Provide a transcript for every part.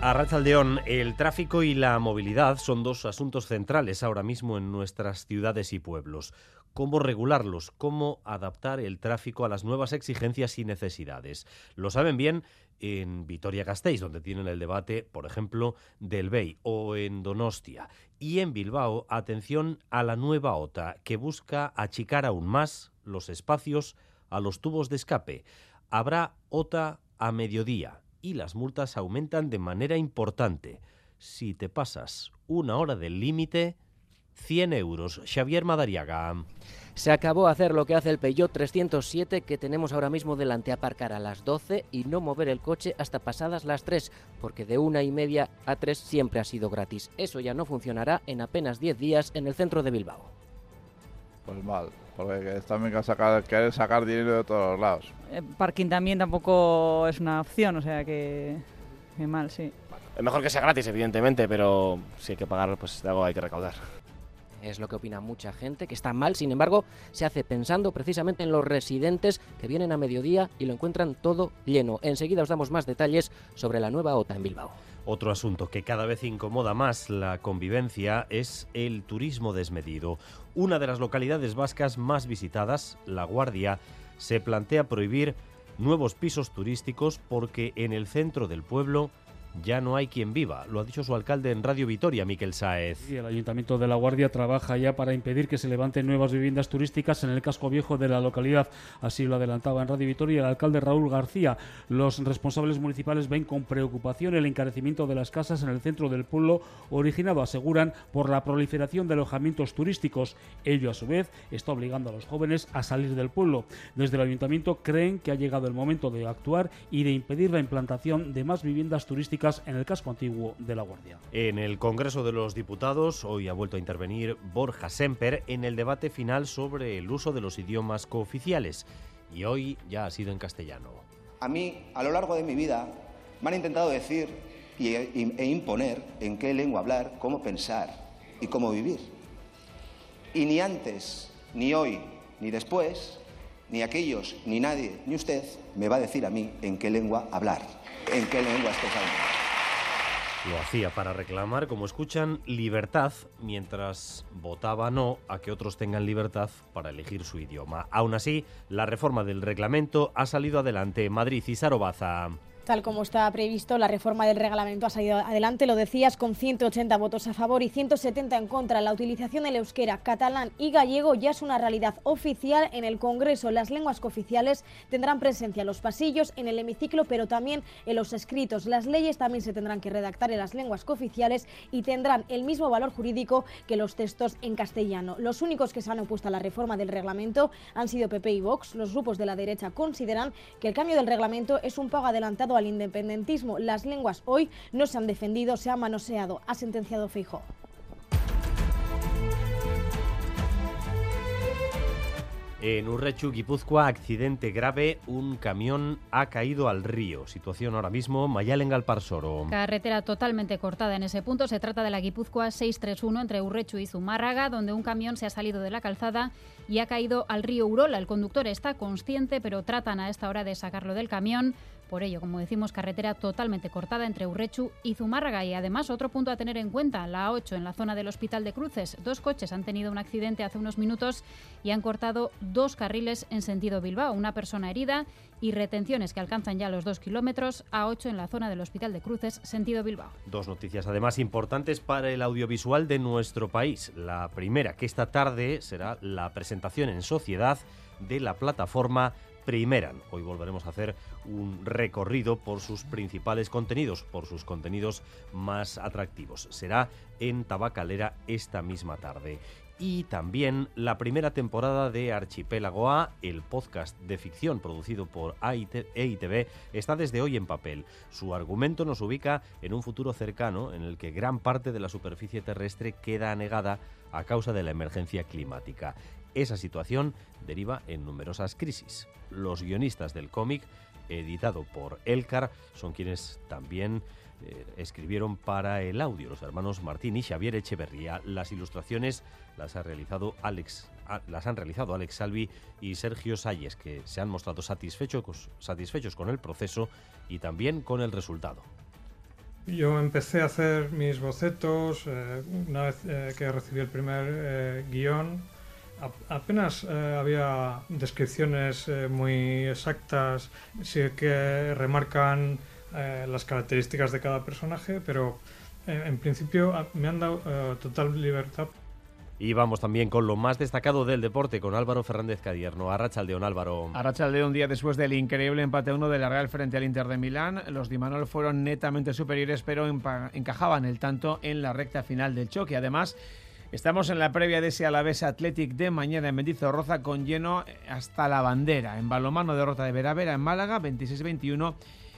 A Rachaldeón, el tráfico y la movilidad son dos asuntos centrales ahora mismo en nuestras ciudades y pueblos. ¿Cómo regularlos? ¿Cómo adaptar el tráfico a las nuevas exigencias y necesidades? Lo saben bien en Vitoria-Gasteiz, donde tienen el debate, por ejemplo, del BEI, o en Donostia. Y en Bilbao, atención a la nueva OTA, que busca achicar aún más los espacios a los tubos de escape. Habrá OTA a mediodía y las multas aumentan de manera importante. Si te pasas una hora del límite, 100 euros. Xavier Madariaga. Se acabó hacer lo que hace el Peugeot 307 que tenemos ahora mismo delante, aparcar a las 12 y no mover el coche hasta pasadas las 3, porque de una y media a 3 siempre ha sido gratis. Eso ya no funcionará en apenas 10 días en el centro de Bilbao. Pues mal, porque también que sacar, querer sacar dinero de todos los lados. El parking también tampoco es una opción, o sea que, que mal, sí. Es mejor que sea gratis, evidentemente, pero si hay que pagar, pues de algo hay que recaudar. Es lo que opina mucha gente, que está mal, sin embargo, se hace pensando precisamente en los residentes que vienen a mediodía y lo encuentran todo lleno. Enseguida os damos más detalles sobre la nueva OTA en Bilbao. Otro asunto que cada vez incomoda más la convivencia es el turismo desmedido. Una de las localidades vascas más visitadas, La Guardia, se plantea prohibir nuevos pisos turísticos porque en el centro del pueblo ya no hay quien viva. Lo ha dicho su alcalde en Radio Vitoria, Miquel Saez. Y el Ayuntamiento de La Guardia trabaja ya para impedir que se levanten nuevas viviendas turísticas en el casco viejo de la localidad. Así lo adelantaba en Radio Vitoria el alcalde Raúl García. Los responsables municipales ven con preocupación el encarecimiento de las casas en el centro del pueblo, originado, aseguran, por la proliferación de alojamientos turísticos. Ello, a su vez, está obligando a los jóvenes a salir del pueblo. Desde el Ayuntamiento creen que ha llegado el momento de actuar y de impedir la implantación de más viviendas turísticas en el casco antiguo de La Guardia. En el Congreso de los Diputados hoy ha vuelto a intervenir Borja Semper en el debate final sobre el uso de los idiomas cooficiales y hoy ya ha sido en castellano. A mí, a lo largo de mi vida, me han intentado decir y, e, e imponer en qué lengua hablar, cómo pensar y cómo vivir. Y ni antes, ni hoy, ni después, ni aquellos, ni nadie, ni usted me va a decir a mí en qué lengua hablar, en qué lengua hablando. Lo hacía para reclamar, como escuchan, libertad mientras votaba no a que otros tengan libertad para elegir su idioma. Aún así, la reforma del reglamento ha salido adelante. Madrid y Sarobaza. Tal como está previsto, la reforma del reglamento ha salido adelante, lo decías, con 180 votos a favor y 170 en contra. La utilización del euskera, catalán y gallego ya es una realidad oficial en el Congreso. Las lenguas cooficiales tendrán presencia en los pasillos, en el hemiciclo, pero también en los escritos. Las leyes también se tendrán que redactar en las lenguas cooficiales y tendrán el mismo valor jurídico que los textos en castellano. Los únicos que se han opuesto a la reforma del reglamento han sido PP y Vox. Los grupos de la derecha consideran que el cambio del reglamento es un pago adelantado al independentismo. Las lenguas hoy no se han defendido, se han manoseado, ha sentenciado Fijo. En Urrechu, Guipúzcoa, accidente grave, un camión ha caído al río. Situación ahora mismo, Mayalen Galparsoro. Carretera totalmente cortada en ese punto. Se trata de la Guipúzcoa 631 entre Urrechu y Zumárraga, donde un camión se ha salido de la calzada y ha caído al río Urola. El conductor está consciente, pero tratan a esta hora de sacarlo del camión. Por ello, como decimos, carretera totalmente cortada entre Urrechu y Zumárraga. Y además, otro punto a tener en cuenta, la A8 en la zona del Hospital de Cruces. Dos coches han tenido un accidente hace unos minutos y han cortado dos carriles en sentido Bilbao. Una persona herida y retenciones que alcanzan ya los dos kilómetros. A8 en la zona del Hospital de Cruces, sentido Bilbao. Dos noticias además importantes para el audiovisual de nuestro país. La primera, que esta tarde será la presentación en sociedad de la plataforma Primeran. Hoy volveremos a hacer un recorrido por sus principales contenidos, por sus contenidos más atractivos. Será en Tabacalera esta misma tarde. Y también la primera temporada de Archipélago A, el podcast de ficción producido por EITV, está desde hoy en papel. Su argumento nos ubica en un futuro cercano en el que gran parte de la superficie terrestre queda anegada a causa de la emergencia climática. Esa situación deriva en numerosas crisis. Los guionistas del cómic, editado por Elcar, son quienes también eh, escribieron para el audio los hermanos Martín y Xavier Echeverría. Las ilustraciones las ha realizado Alex las han realizado Alex Salvi y Sergio Salles, que se han mostrado satisfechos, satisfechos con el proceso y también con el resultado. Yo empecé a hacer mis bocetos eh, una vez eh, que recibí el primer eh, guion. Apenas había descripciones muy exactas, sí que remarcan las características de cada personaje, pero en principio me han dado total libertad y vamos también con lo más destacado del deporte, con Álvaro Fernández Cadierno. Arrachaldeón, Álvaro. Arrachaldeón, día después del increíble empate 1 de la Real frente al Inter de Milán. Los Dimanol fueron netamente superiores, pero encajaban el tanto en la recta final del choque. Además, Estamos en la previa de ese Alavés Athletic de mañana en Mendizorroza con lleno hasta la bandera. En balomano derrota de Veravera en Málaga 26-21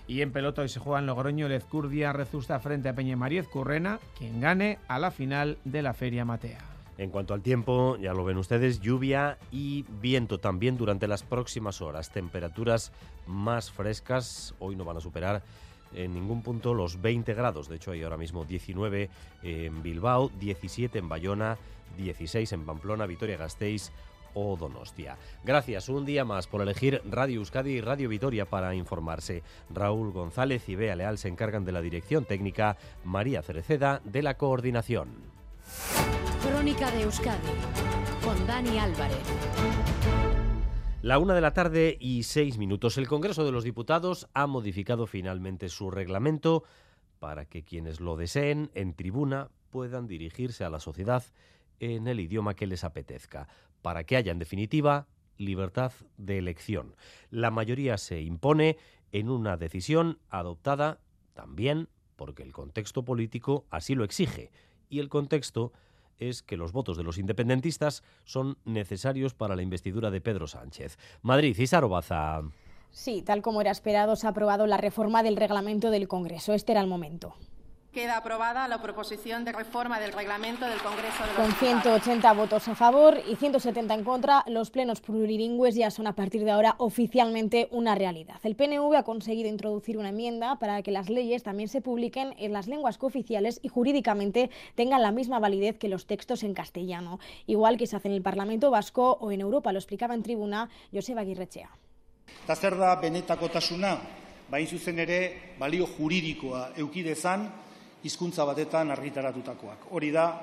y en pelota hoy se juega en Logroño Lezcurdia Rezusta frente a Peña Mariez Currena, quien gane a la final de la Feria Matea. En cuanto al tiempo, ya lo ven ustedes, lluvia y viento también durante las próximas horas. Temperaturas más frescas, hoy no van a superar en ningún punto los 20 grados. De hecho, hay ahora mismo 19 en Bilbao, 17 en Bayona, 16 en Pamplona, Vitoria-Gasteiz o Donostia. Gracias un día más por elegir Radio Euskadi y Radio Vitoria para informarse. Raúl González y Bea Leal se encargan de la dirección técnica, María Cereceda de la coordinación. Crónica de Euskadi con Dani Álvarez. La una de la tarde y seis minutos. El Congreso de los Diputados ha modificado finalmente su reglamento para que quienes lo deseen en tribuna puedan dirigirse a la sociedad en el idioma que les apetezca, para que haya en definitiva libertad de elección. La mayoría se impone en una decisión adoptada también porque el contexto político así lo exige y el contexto es que los votos de los independentistas son necesarios para la investidura de Pedro Sánchez. Madrid, y Baza. Sí, tal como era esperado, se ha aprobado la reforma del reglamento del Congreso. Este era el momento. Queda aprobada la proposición de reforma del reglamento del Congreso de los Con 180 votos a favor y 170 en contra, los plenos plurilingües ya son a partir de ahora oficialmente una realidad. El PNV ha conseguido introducir una enmienda para que las leyes también se publiquen en las lenguas cooficiales y jurídicamente tengan la misma validez que los textos en castellano, igual que se hace en el Parlamento Vasco o en Europa, lo explicaba en tribuna Joseba Aguirrechea.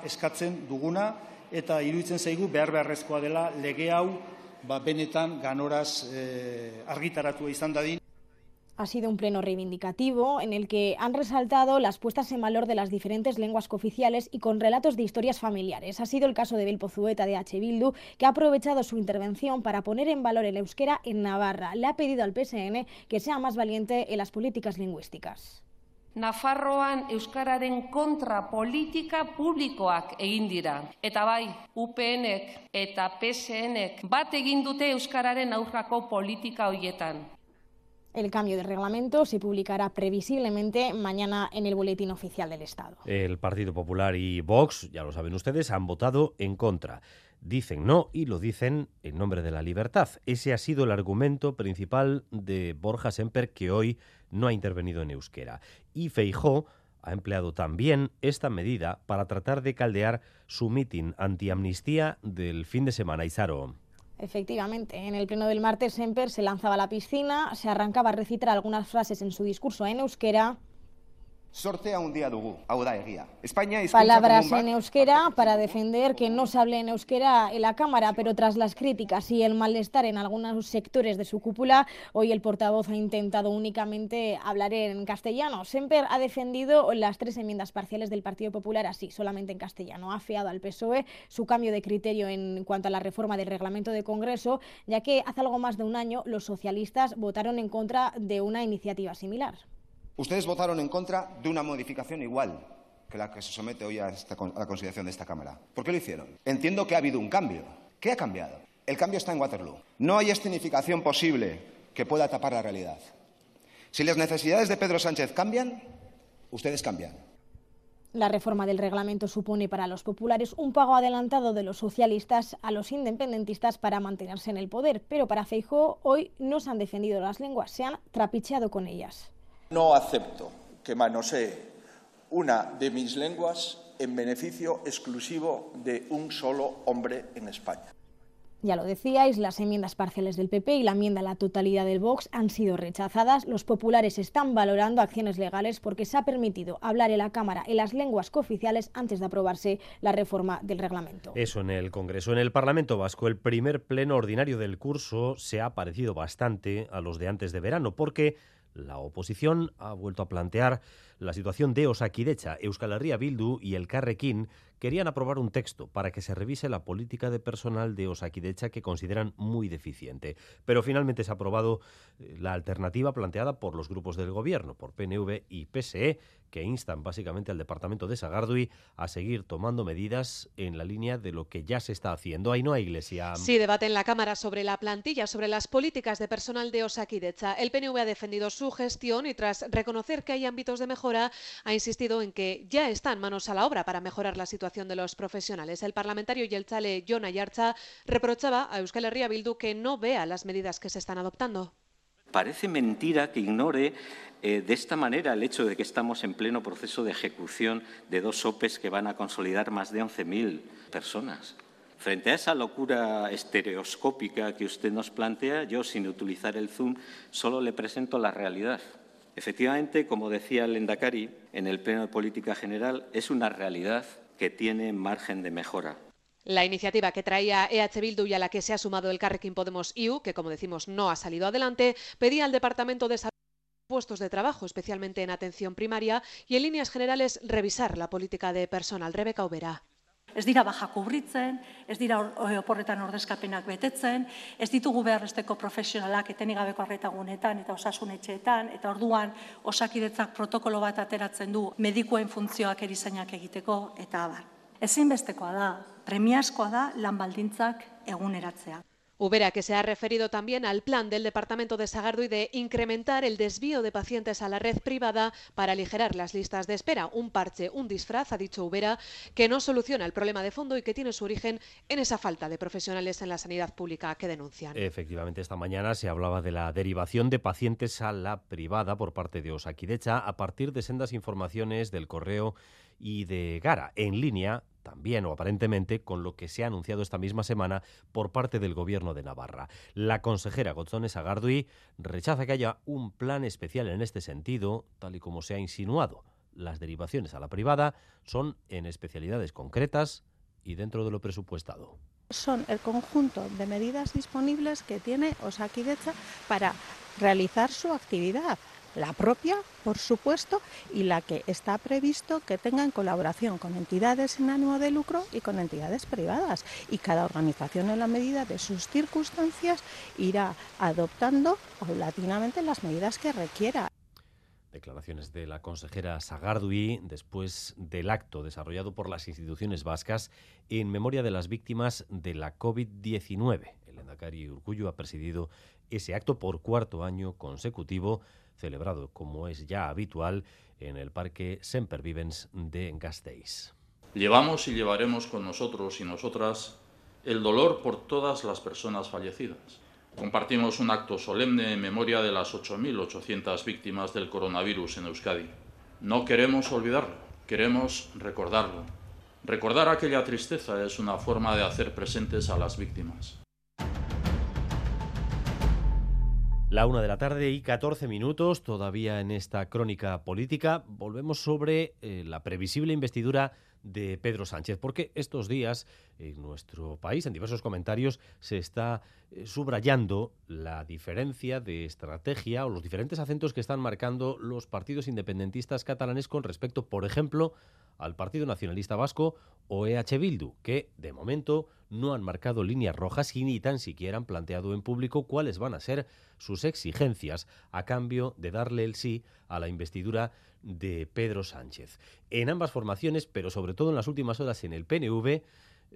Eskatzen duguna eta dela ba, benetan eh. Ha sido un pleno reivindicativo en el que han resaltado las puestas en valor de las diferentes lenguas cooficiales y con relatos de historias familiares. Ha sido el caso de Belpozueta de H. Bildu, que ha aprovechado su intervención para poner en valor el euskera en Navarra. Le ha pedido al PSN que sea más valiente en las políticas lingüísticas. Nafarroan euskararen kontra politika publikoak egin dira. Eta bai, UPNek eta PSNek bat egin dute euskararen aurrako politika hoietan. El cambio de reglamento se publicará previsiblemente mañana en el Boletín Oficial del Estado. El Partido Popular y Vox, ya lo saben ustedes, han votado en contra. Dicen no y lo dicen en nombre de la libertad. Ese ha sido el argumento principal de Borja Semper, que hoy no ha intervenido en euskera. Y Feijó ha empleado también esta medida para tratar de caldear su mitin antiamnistía del fin de semana. Isaro. Efectivamente, en el pleno del martes Semper se lanzaba a la piscina, se arrancaba a recitar algunas frases en su discurso en euskera Sortea un día dugu, hau da egia. España Palabras en euskera para defender que no se hable en euskera en la Cámara, pero tras las críticas y el malestar en algunos sectores de su cúpula, hoy el portavoz ha intentado únicamente hablar en castellano. Semper ha defendido las tres enmiendas parciales del Partido Popular así, solamente en castellano. Ha fiado al PSOE su cambio de criterio en cuanto a la reforma del reglamento de Congreso, ya que hace algo más de un año los socialistas votaron en contra de una iniciativa similar. Ustedes votaron en contra de una modificación igual que la que se somete hoy a, la consideración de esta Cámara. ¿Por qué lo hicieron? Entiendo que ha habido un cambio. ¿Qué ha cambiado? El cambio está en Waterloo. No hay escenificación posible que pueda tapar la realidad. Si las necesidades de Pedro Sánchez cambian, ustedes cambian. La reforma del reglamento supone para los populares un pago adelantado de los socialistas a los independentistas para mantenerse en el poder, pero para Feijóo hoy no se han defendido las lenguas, se han trapicheado con ellas. No acepto que manosee una de mis lenguas en beneficio exclusivo de un solo hombre en España. Ya lo decíais, las enmiendas parciales del PP y la enmienda a la totalidad del Vox han sido rechazadas. Los populares están valorando acciones legales porque se ha permitido hablar en la Cámara en las lenguas cooficiales antes de aprobarse la reforma del reglamento. Eso en el Congreso. En el Parlamento Vasco, el primer pleno ordinario del curso se ha parecido bastante a los de antes de verano porque la oposición ha vuelto a plantear la situación de Osakidecha, Euskal Herria Bildu y el Carrequín querían aprobar un texto para que se revise la política de personal de Osakidecha que consideran muy deficiente. Pero finalmente se ha aprobado eh, la alternativa planteada por los grupos del gobierno, por PNV y PSE, que instan básicamente al departamento de Sagardui a seguir tomando medidas en la línea de lo que ya se está haciendo. Ahí no hay iglesia. Sí, debate en la Cámara sobre la plantilla, sobre las políticas de personal de Osakidecha. El PNV ha defendido su gestión y tras reconocer que hay ámbitos de mejora, ha insistido en que ya están manos a la obra para mejorar la situación de los profesionales. El parlamentario y el chale Jon Ayarza reprochaba a Euskal Herria Bildu que no vea las medidas que se están adoptando. Parece mentira que ignore eh, de esta manera el hecho de que estamos en pleno proceso de ejecución de dos OPEs que van a consolidar más de 11.000 personas. Frente a esa locura estereoscópica que usted nos plantea, yo, sin utilizar el Zoom, solo le presento la realidad. Efectivamente, como decía el Endacari en el Pleno de Política General, es una realidad que tiene margen de mejora. La iniciativa que traía EH Bildu y a la que se ha sumado el Carrequín Podemos IU, que como decimos no ha salido adelante, pedía al Departamento de Salud puestos de trabajo, especialmente en atención primaria, y en líneas generales revisar la política de personal. Rebeca Ubera. Ez dira baja kubritzen, ez dira oporretan ordezkapenak betetzen, ez ditugu behar besteko profesionalak etenik gabeko arretagunetan eta osasunetxeetan, eta orduan osakidetzak protokolo bat ateratzen du medikuen funtzioak erizainak egiteko, eta abar. Ezinbestekoa da, premiazkoa da lan baldintzak eguneratzea. Ubera, que se ha referido también al plan del Departamento de Sagardui de incrementar el desvío de pacientes a la red privada para aligerar las listas de espera. Un parche, un disfraz, ha dicho Ubera, que no soluciona el problema de fondo y que tiene su origen en esa falta de profesionales en la sanidad pública que denuncian. Efectivamente, esta mañana se hablaba de la derivación de pacientes a la privada por parte de Osakidecha a partir de sendas informaciones del correo y de Gara en línea también o aparentemente con lo que se ha anunciado esta misma semana por parte del Gobierno de Navarra. La consejera Gozones Agardui rechaza que haya un plan especial en este sentido, tal y como se ha insinuado. Las derivaciones a la privada son en especialidades concretas y dentro de lo presupuestado son el conjunto de medidas disponibles que tiene Osakidecha para realizar su actividad la propia, por supuesto, y la que está previsto que tenga en colaboración con entidades sin ánimo de lucro y con entidades privadas. Y cada organización, en la medida de sus circunstancias, irá adoptando paulatinamente las medidas que requiera. Declaraciones de la consejera Sagardui después del acto desarrollado por las instituciones vascas en memoria de las víctimas de la COVID-19. El Endacari Urcullo ha presidido ese acto por cuarto año consecutivo celebrado, como es ya habitual, en el Parque Sempervivens de Gasteiz. Llevamos y llevaremos con nosotros y nosotras el dolor por todas las personas fallecidas. Compartimos un acto solemne en memoria de las 8.800 víctimas del coronavirus en Euskadi. No queremos olvidarlo, queremos recordarlo. Recordar aquella tristeza es una forma de hacer presentes a las víctimas. La una de la tarde y 14 minutos, todavía en esta crónica política, volvemos sobre eh, la previsible investidura de Pedro Sánchez, porque estos días en nuestro país, en diversos comentarios, se está subrayando la diferencia de estrategia o los diferentes acentos que están marcando los partidos independentistas catalanes con respecto, por ejemplo, al Partido Nacionalista Vasco o EH Bildu, que de momento no han marcado líneas rojas y ni tan siquiera han planteado en público cuáles van a ser sus exigencias a cambio de darle el sí a la investidura de Pedro Sánchez. En ambas formaciones, pero sobre todo en las últimas horas en el PNV,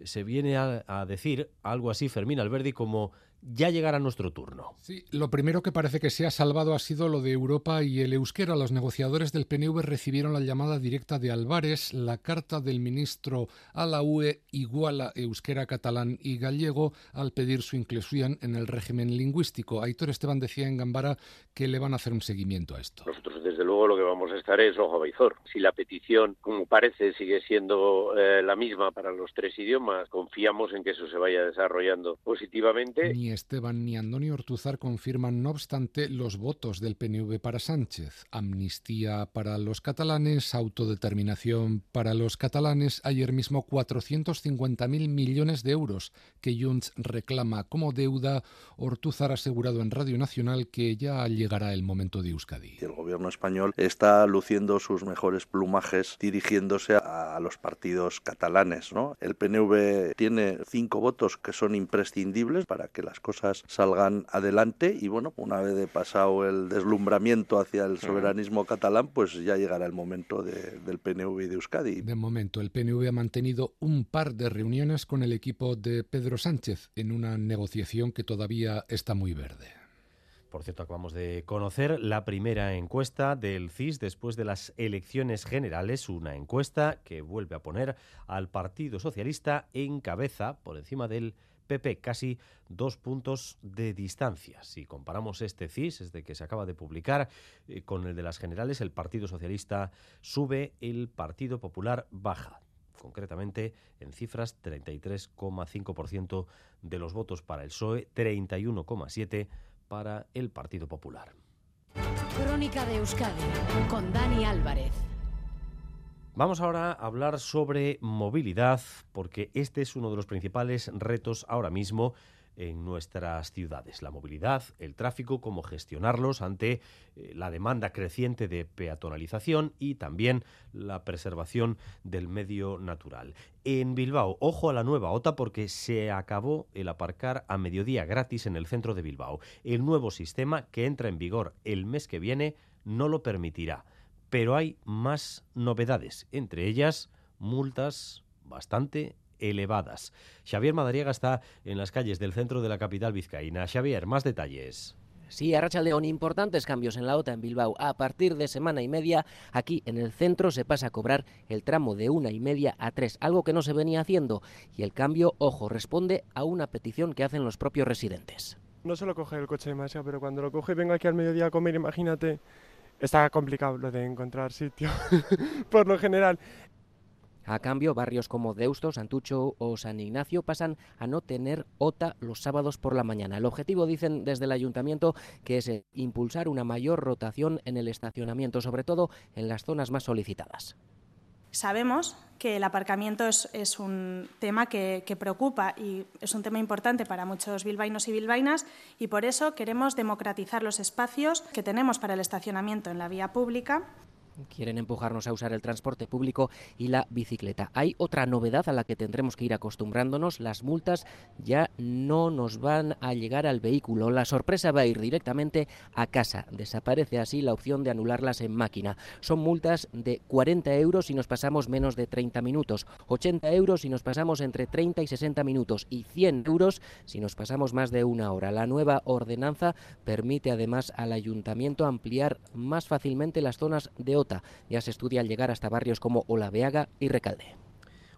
se viene a, decir algo así Fermín Alberdi como ya llegará nuestro turno. Sí, lo primero que parece que se ha salvado ha sido lo de Europa y el euskera. Los negociadores del PNV recibieron la llamada directa de Álvarez. La carta del ministro a la UE iguala euskera, catalán y gallego al pedir su inclusión en el régimen lingüístico. Aitor Esteban decía en Gambara que le van a hacer un seguimiento a esto. Nosotros, desde luego, lo que vamos a estar es ojo a Baizor. Si la petición, como parece, sigue siendo eh, la misma para los tres idiomas, confiamos en que eso se vaya desarrollando positivamente. Ni Esteban ni Antonio Ortuzar confirman, no obstante, los votos del PNV para Sánchez. Amnistía para los catalanes, autodeterminación para los catalanes. Ayer mismo 450.000 millones de euros que Junts reclama como deuda. Ortuzar ha asegurado en Radio Nacional que ya llegará el momento de Euskadi. El gobierno español está luciendo sus mejores plumajes dirigiéndose a los partidos catalanes. El PNV tiene cinco votos que son imprescindibles para que las cosas salgan adelante y bueno, una vez de pasado el deslumbramiento hacia el soberanismo catalán, pues ya llegará el momento de, del PNV y de Euskadi. De momento, el PNV ha mantenido un par de reuniones con el equipo de Pedro Sánchez en una negociación que todavía está muy verde. Por cierto, acabamos de conocer la primera encuesta del CIS después de las elecciones generales, una encuesta que vuelve a poner al Partido Socialista en cabeza por encima del PP, casi dos puntos de distancia. Si comparamos este CIS, es de que se acaba de publicar, eh, con el de las generales, el Partido Socialista sube, el Partido Popular baja concretamente en cifras 33,5% de los votos para el PSOE, 31,7% para el Partido Popular. Crónica de Euskadi con Dani Álvarez. Vamos ahora a hablar sobre movilidad, porque este es uno de los principales retos ahora mismo en nuestras ciudades. La movilidad, el tráfico, cómo gestionarlos ante eh, la demanda creciente de peatonalización y también la preservación del medio natural. En Bilbao, ojo a la nueva OTA porque se acabó el aparcar a mediodía gratis en el centro de Bilbao. El nuevo sistema que entra en vigor el mes que viene no lo permitirá. Pero hay más novedades, entre ellas multas bastante elevadas. Xavier Madariaga está en las calles del centro de la capital vizcaína. Xavier, más detalles. Sí, León, importantes cambios en la OTA en Bilbao. A partir de semana y media, aquí en el centro se pasa a cobrar el tramo de una y media a tres, algo que no se venía haciendo. Y el cambio, ojo, responde a una petición que hacen los propios residentes. No suelo coger el coche demasiado, pero cuando lo coge y vengo aquí al mediodía a comer, imagínate, está complicado lo de encontrar sitio, por lo general. A cambio, barrios como Deusto, Santucho o San Ignacio pasan a no tener OTA los sábados por la mañana. El objetivo, dicen desde el ayuntamiento, que es impulsar una mayor rotación en el estacionamiento, sobre todo en las zonas más solicitadas. Sabemos que el aparcamiento es, un tema que, que, preocupa y es un tema importante para muchos bilbaínos y bilbaínas y por eso queremos democratizar los espacios que tenemos para el estacionamiento en la vía pública quieren empujarnos a usar el transporte público y la bicicleta. Hay otra novedad a la que tendremos que ir acostumbrándonos. Las multas ya no nos van a llegar al vehículo. La sorpresa va a ir directamente a casa. Desaparece así la opción de anularlas en máquina. Son multas de 40 euros si nos pasamos menos de 30 minutos, 80 euros si nos pasamos entre 30 y 60 minutos y 100 euros si nos pasamos más de una hora. La nueva ordenanza permite además al ayuntamiento ampliar más fácilmente las zonas de ya se estudia al llegar hasta barrios como Olaveaga y Recalde.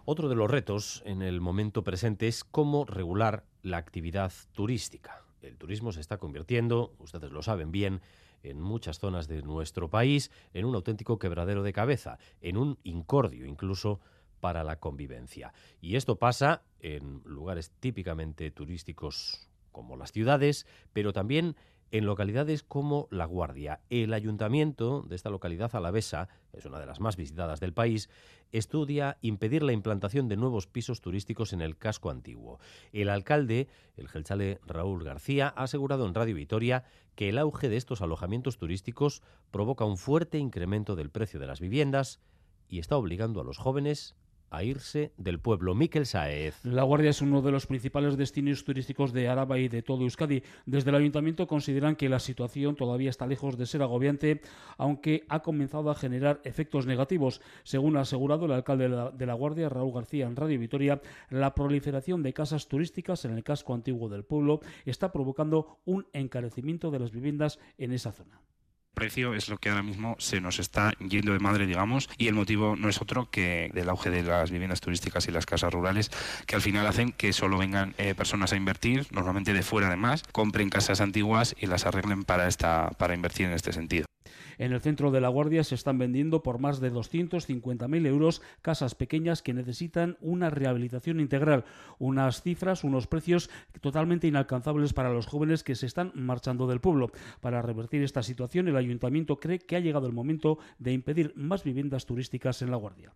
Otro de los retos en el momento presente es cómo regular la actividad turística. El turismo se está convirtiendo, ustedes lo saben bien, en muchas zonas de nuestro país en un auténtico quebradero de cabeza, en un incordio incluso para la convivencia. Y esto pasa en lugares típicamente turísticos como las ciudades, pero también en localidades como La Guardia. El ayuntamiento de esta localidad alavesa, que es una de las más visitadas del país, estudia impedir la implantación de nuevos pisos turísticos en el casco antiguo. El alcalde, el gelchale Raúl García, ha asegurado en Radio Vitoria que el auge de estos alojamientos turísticos provoca un fuerte incremento del precio de las viviendas y está obligando a los jóvenes a irse del pueblo. Miquel Saez. La Guardia es uno de los principales destinos turísticos de Araba y de todo Euskadi. Desde el ayuntamiento consideran que la situación todavía está lejos de ser agobiante, aunque ha comenzado a generar efectos negativos. Según ha asegurado el alcalde de la, Guardia, Raúl García, en Radio Vitoria, la proliferación de casas turísticas en el casco antiguo del pueblo está provocando un encarecimiento de las viviendas en esa zona precio es lo que ahora mismo se nos está yendo de madre, digamos, y el motivo no es otro que del auge de las viviendas turísticas y las casas rurales, que al final hacen que solo vengan eh, personas a invertir, normalmente de fuera además, compren casas antiguas y las arreglen para, esta, para invertir en este sentido. En el centro de La Guardia se están vendiendo por más de 250.000 euros casas pequeñas que necesitan una rehabilitación integral. Unas cifras, unos precios totalmente inalcanzables para los jóvenes que se están marchando del pueblo. Para revertir esta situación, el ayuntamiento cree que ha llegado el momento de impedir más viviendas turísticas en La Guardia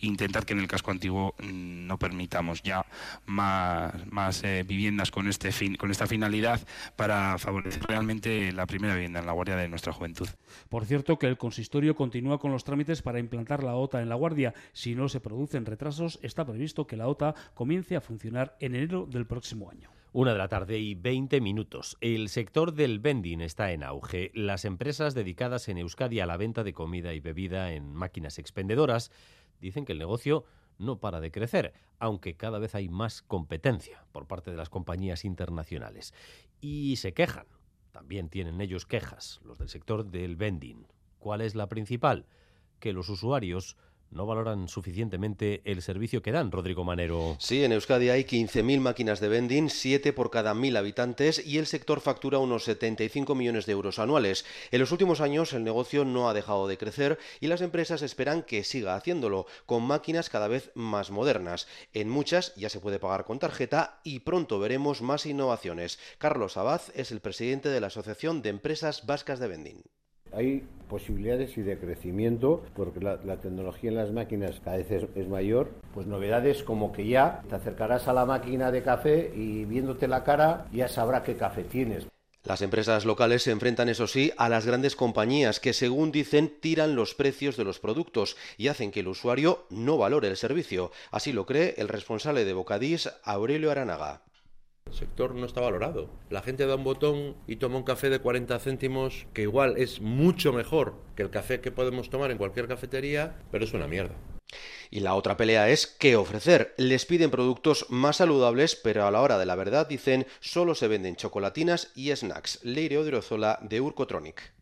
intentar que en el casco antiguo no permitamos ya más, más eh, viviendas con este fin, con esta finalidad para favorecer realmente la primera vivienda en la guardia de nuestra juventud. Por cierto que el consistorio continúa con los trámites para implantar la OTA en la guardia. Si no se producen retrasos, está previsto que la OTA comience a funcionar en enero del próximo año. Una de la tarde y 20 minutos. El sector del vending está en auge. Las empresas dedicadas en Euskadi a la venta de comida y bebida en máquinas expendedoras dicen que el negocio no para de crecer, aunque cada vez hay más competencia por parte de las compañías internacionales. Y se quejan, también tienen ellos quejas, los del sector del vending. ¿Cuál es la principal? Que los usuarios no valoran suficientemente el servicio que dan, Rodrigo Manero. Sí, en Euskadi hay 15.000 máquinas de vending, 7 por cada 1.000 habitantes y el sector factura unos 75 millones de euros anuales. En los últimos años el negocio no ha dejado de crecer y las empresas esperan que siga haciéndolo, con máquinas cada vez más modernas. En muchas ya se puede pagar con tarjeta y pronto veremos más innovaciones. Carlos Abad es el presidente de la Asociación de Empresas Vascas de Vending. Hay posibilidades y de crecimiento porque la, tecnología en las máquinas cada vez es, mayor. Pues novedades como que ya te acercarás a la máquina de café y viéndote la cara ya sabrá qué café tienes. Las empresas locales se enfrentan, eso sí, a las grandes compañías que, según dicen, tiran los precios de los productos y hacen que el usuario no valore el servicio. Así lo cree el responsable de Bocadís, Aurelio Aranaga. El sector no está valorado. La gente da un botón y toma un café de 40 céntimos, que igual es mucho mejor que el café que podemos tomar en cualquier cafetería, pero es una mierda. Y la otra pelea es qué ofrecer. Les piden productos más saludables, pero a la hora de la verdad dicen solo se venden chocolatinas y snacks. Leire Odrozola de Urcotronic.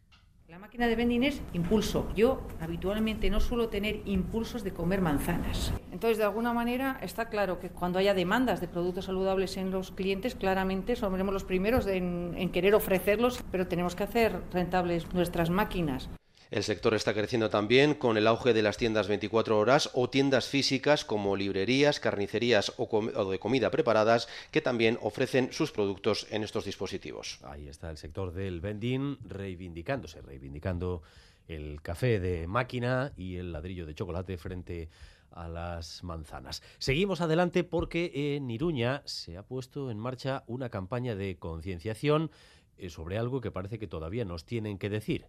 La máquina de vending es impulso. Yo habitualmente no suelo tener impulsos de comer manzanas. Entonces, de alguna manera, está claro que cuando haya demandas de productos saludables en los clientes, claramente somos los primeros en, en querer ofrecerlos, pero tenemos que hacer rentables nuestras máquinas. El sector está creciendo también con el auge de las tiendas 24 horas o tiendas físicas como librerías, carnicerías o, de comida preparadas que también ofrecen sus productos en estos dispositivos. Ahí está el sector del vending reivindicándose, reivindicando el café de máquina y el ladrillo de chocolate frente a las manzanas. Seguimos adelante porque en Iruña se ha puesto en marcha una campaña de concienciación eh, sobre algo que parece que todavía nos tienen que decir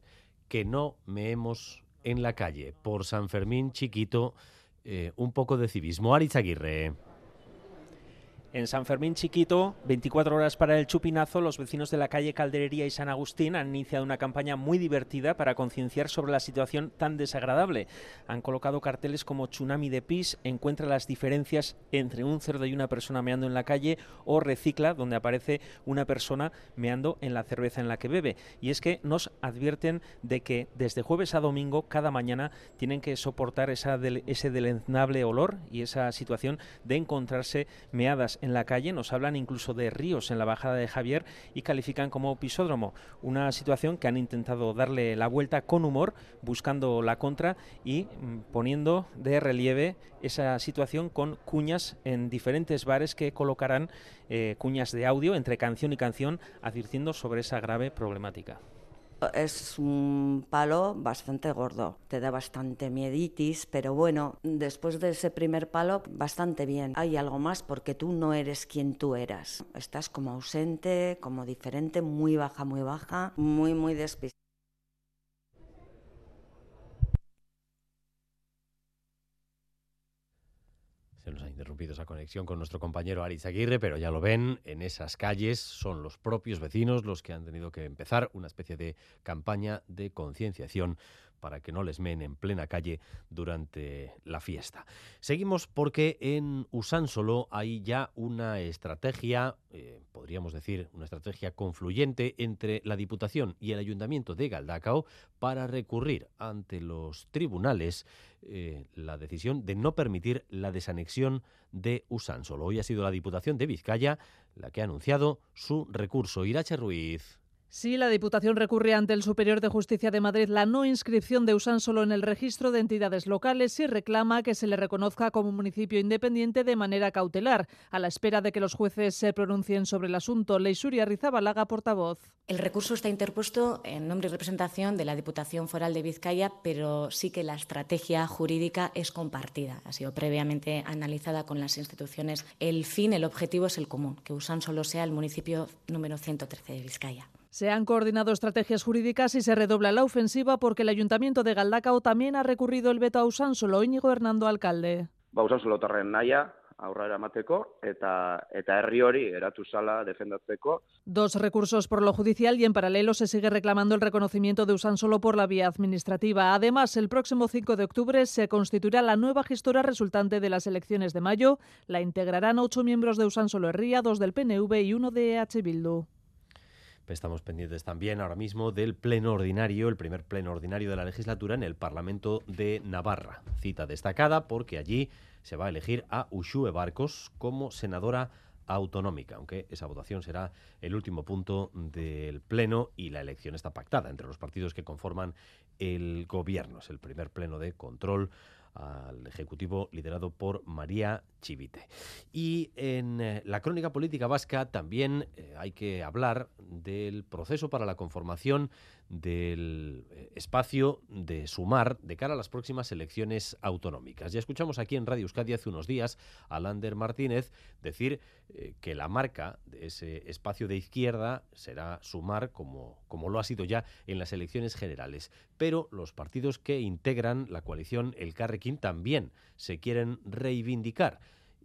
que no meemos en la calle. Por San Fermín chiquito, eh, un poco de civismo. Aritz Aguirre. En San Fermín Chiquito, 24 horas para el chupinazo, los vecinos de la calle Calderería y San Agustín han iniciado una campaña muy divertida para concienciar sobre la situación tan desagradable. Han colocado carteles como Tsunami de Pis, encuentra las diferencias entre un cerdo y una persona meando en la calle, o Recicla, donde aparece una persona meando en la cerveza en la que bebe. Y es que nos advierten de que desde jueves a domingo, cada mañana, tienen que soportar esa ese deleznable olor y esa situación de encontrarse meadas la calle, nos hablan incluso de ríos en la bajada de Javier y califican como pisódromo, una situación que han intentado darle la vuelta con humor, buscando la contra y mm, poniendo de relieve esa situación con cuñas en diferentes bares que colocarán eh, cuñas de audio entre canción y canción advirtiendo sobre esa grave problemática. Es un palo bastante gordo, te da bastante mieditis, pero bueno, después de ese primer palo, bastante bien. Hay algo más porque tú no eres quien tú eras. Estás como ausente, como diferente, muy baja, muy baja, muy, muy despistada. Se nos ha interrumpido esa conexión con nuestro compañero Aritz Aguirre, pero ya lo ven, en esas calles son los propios vecinos los que han tenido que empezar una especie de campaña de concienciación para que no les meen en plena calle durante la fiesta. Seguimos porque en Usánsolo hay ya una estrategia, eh, podríamos decir, una estrategia confluyente entre la Diputación y el Ayuntamiento de Galdacao para recurrir ante los tribunales eh, la decisión de no permitir la desanexión de Usánsolo. Hoy ha sido la Diputación de Vizcaya la que ha anunciado su recurso. Irache Ruiz. Sí, la Diputación recurre ante el Superior de Justicia de Madrid la no inscripción de Usánsolo en el registro de entidades locales y reclama que se le reconozca como municipio independiente de manera cautelar, a la espera de que los jueces se pronuncien sobre el asunto. Leisuria Rizabalaga, portavoz. El recurso está interpuesto en nombre y representación de la Diputación Foral de Vizcaya, pero sí que la estrategia jurídica es compartida. Ha sido previamente analizada con las instituciones. El fin, el objetivo es el común, que Usánsolo sea el municipio número 113 de Vizcaya. Se han coordinado estrategias jurídicas y se redobla la ofensiva porque el Ayuntamiento de Galdacao también ha recurrido el veto a Usánsolo. Íñigo Hernando, alcalde. Ba, naia, aurrera emateko eta eta herri hori eratu sala defendatzeko. Dos recursos por lo judicial y en paralelo se sigue reclamando el reconocimiento de Usánsolo por la vía administrativa. Además, el próximo 5 de octubre se constituirá la nueva gestora resultante de las elecciones de mayo. La integrarán ocho miembros de Usánsolo Herría, dos del PNV y uno de EH Bildu. Estamos pendientes también ahora mismo del pleno ordinario, el primer pleno ordinario de la legislatura en el Parlamento de Navarra. Cita destacada porque allí se va a elegir a Ushue Barcos como senadora autonómica, aunque esa votación será el último punto del pleno y la elección está pactada entre los partidos que conforman el gobierno. Es el primer pleno de control al Ejecutivo liderado por María Chivite. Y en eh, la crónica política vasca también eh, hay que hablar del proceso para la conformación del eh, espacio de sumar de cara a las próximas elecciones autonómicas. Ya escuchamos aquí en Radio Euskadi hace unos días a Lander Martínez decir eh, que la marca de ese espacio de izquierda será sumar como, como lo ha sido ya en las elecciones generales. Pero los partidos que integran la coalición El Carrequín también se quieren reivindicar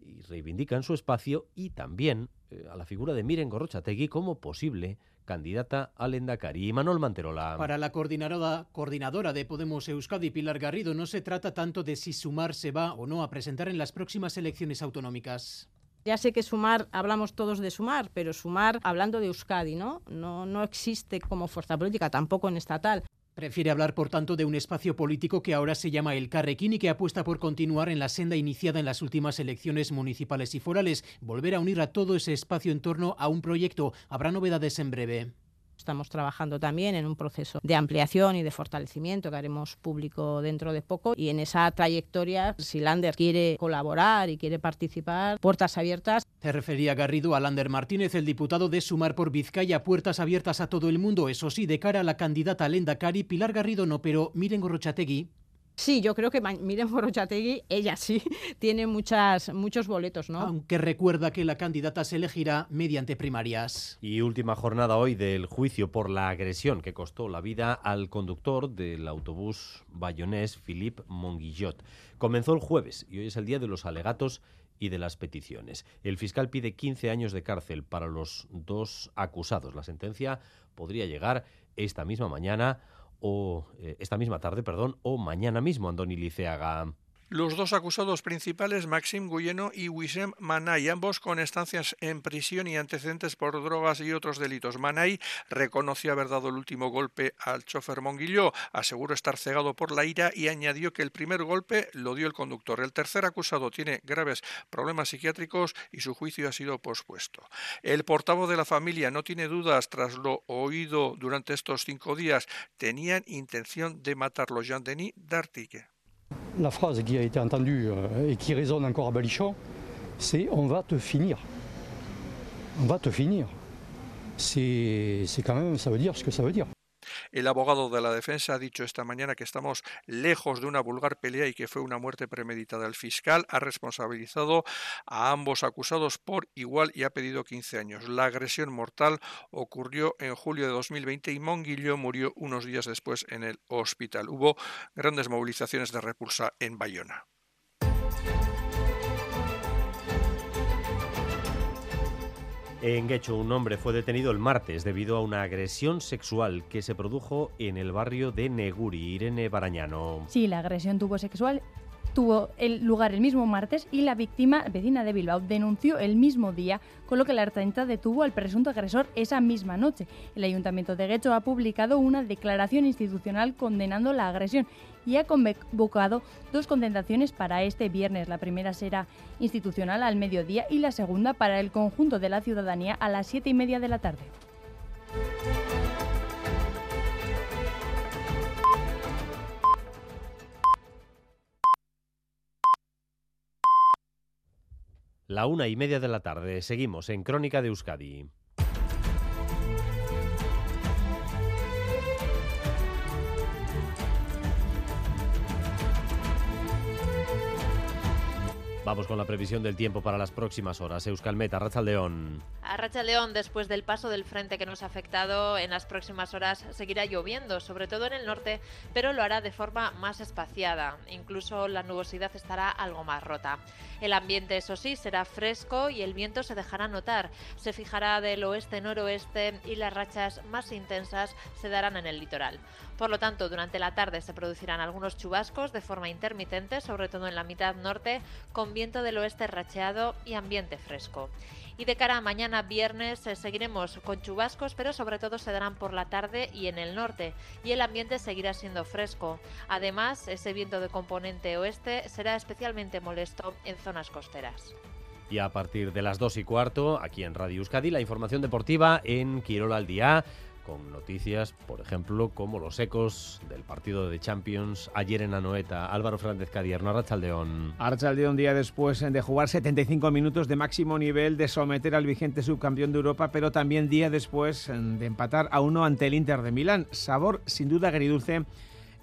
y reivindican su espacio y también eh, a la figura de Miren Gorrochategui como posible candidata al Endacari. Y Manuel Manterola. Para la coordinadora, coordinadora de Podemos Euskadi, Pilar Garrido, no se trata tanto de si Sumar se va o no a presentar en las próximas elecciones autonómicas. Ya sé que sumar, hablamos todos de sumar, pero sumar hablando de Euskadi, ¿no? No, no existe como fuerza política, tampoco en estatal. Prefiere hablar, por tanto, de un espacio político que ahora se llama el Carrequín y que apuesta por continuar en la senda iniciada en las últimas elecciones municipales y forales, volver a unir a todo ese espacio en torno a un proyecto. Habrá novedades en breve. Estamos trabajando también en un proceso de ampliación y de fortalecimiento que haremos público dentro de poco y en esa trayectoria, si Lander quiere colaborar y quiere participar, puertas abiertas. Se refería Garrido a Lander Martínez, el diputado de Sumar por Vizcaya, puertas abiertas a todo el mundo, eso sí, de cara a la candidata Lenda Cari, Pilar Garrido no, pero miren Gorrochategui. Sí, yo creo que Miren Morochategui, ella sí, tiene muchas, muchos boletos, ¿no? Aunque recuerda que la candidata se elegirá mediante primarias. Y última jornada hoy del juicio por la agresión que costó la vida al conductor del autobús bayonés, Philippe Monguillot. Comenzó el jueves y hoy es el día de los alegatos y de las peticiones. El fiscal pide 15 años de cárcel para los dos acusados. La sentencia podría llegar esta misma mañana o eh, esta misma tarde, perdón, o mañana mismo, Andoni Liceaga. Los dos acusados principales, Maxim Guyeno y Wisem Manay, ambos con estancias en prisión y antecedentes por drogas y otros delitos. Manay reconoció haber dado el último golpe al chofer Monguilló, aseguró estar cegado por la ira y añadió que el primer golpe lo dio el conductor. El tercer acusado tiene graves problemas psiquiátricos y su juicio ha sido pospuesto. El portavoz de la familia no tiene dudas tras lo oído durante estos cinco días. Tenían intención de matarlo. Jean-Denis Dartigue. La phrase qui a été entendue euh, et qui résonne encore à Balichon, c'est on va te finir. On va te finir. C'est quand même, ça veut dire ce que ça veut dire. El abogado de la defensa ha dicho esta mañana que estamos lejos de una vulgar pelea y que fue una muerte premeditada. El fiscal ha responsabilizado a ambos acusados por igual y ha pedido 15 años. La agresión mortal ocurrió en julio de 2020 y Monguillo murió unos días después en el hospital. Hubo grandes movilizaciones de repulsa en Bayona. En Guecho, un hombre fue detenido el martes debido a una agresión sexual que se produjo en el barrio de Neguri. Irene Barañano. Sí, la agresión tuvo sexual tuvo el lugar el mismo martes y la víctima, vecina de Bilbao, denunció el mismo día, con lo que la Ertzaintza detuvo al presunto agresor esa misma noche. El Ayuntamiento de Guecho ha publicado una declaración institucional condenando la agresión y ha convocado dos concentraciones para este viernes. La primera será institucional al mediodía y la segunda para el conjunto de la ciudadanía a las siete y media de la tarde. La una y media de la tarde. Seguimos en Crónica de Euskadi. Vamos con la previsión del tiempo para las próximas horas. Euskalmet, Arrachaldeón. Arrachaldeón, después del paso del frente que nos ha afectado, en las próximas horas seguirá lloviendo, sobre todo en el norte, pero lo hará de forma más espaciada. Incluso la nubosidad estará algo más rota. El ambiente, eso sí, será fresco y el viento se dejará notar. Se fijará del oeste-noroeste y las rachas más intensas se darán en el litoral. Por lo tanto, durante la tarde se producirán algunos chubascos de forma intermitente, sobre todo en la mitad norte, con viento del oeste racheado y ambiente fresco. Y de cara a mañana viernes eh, seguiremos con chubascos, pero sobre todo se darán por la tarde y en el norte, y el ambiente seguirá siendo fresco. Además, ese viento de componente oeste será especialmente molesto en zonas costeras. Y a partir de las 2 y cuarto, aquí en Radio Euskadi, la información deportiva en Quirola al Día con noticias, por ejemplo, como los ecos del partido de Champions ayer en Anoeta. Álvaro Fernández Cadierno, Arrachaldeón. Arrachaldeón, día después de jugar 75 minutos de máximo nivel, de someter al vigente subcampeón de Europa, pero también día después de empatar a uno ante el Inter de Milán. Sabor sin duda agridulce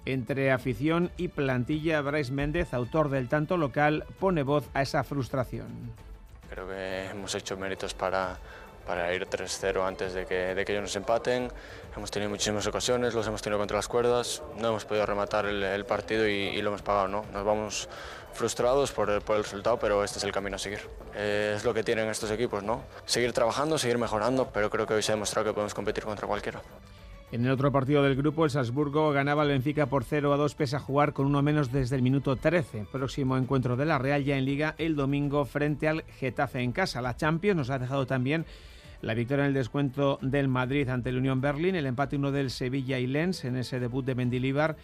entre afición y plantilla. Bryce Méndez, autor del tanto local, pone voz a esa frustración. Creo que hemos hecho méritos para para ir 3-0 antes de que, de que ellos nos empaten. Hemos tenido muchísimas ocasiones, los hemos tenido contra las cuerdas, no hemos podido rematar el, partido y, lo hemos pagado. ¿no? Nos vamos frustrados por el, por el resultado, pero este es el camino a seguir. Eh, es lo que tienen estos equipos, ¿no? seguir trabajando, seguir mejorando, pero creo que hoy se ha demostrado que podemos competir contra cualquiera. En el otro partido del grupo, el Salzburgo ganaba al Benfica por 0 a 2 pese a jugar con uno menos desde el minuto 13. Próximo encuentro de la Real ya en Liga el domingo frente al Getafe en casa. La Champions nos ha dejado también la victoria en el descuento del Madrid ante el Unión Berlín, el empate 1 del Sevilla y Lens en ese debut de Mendilibar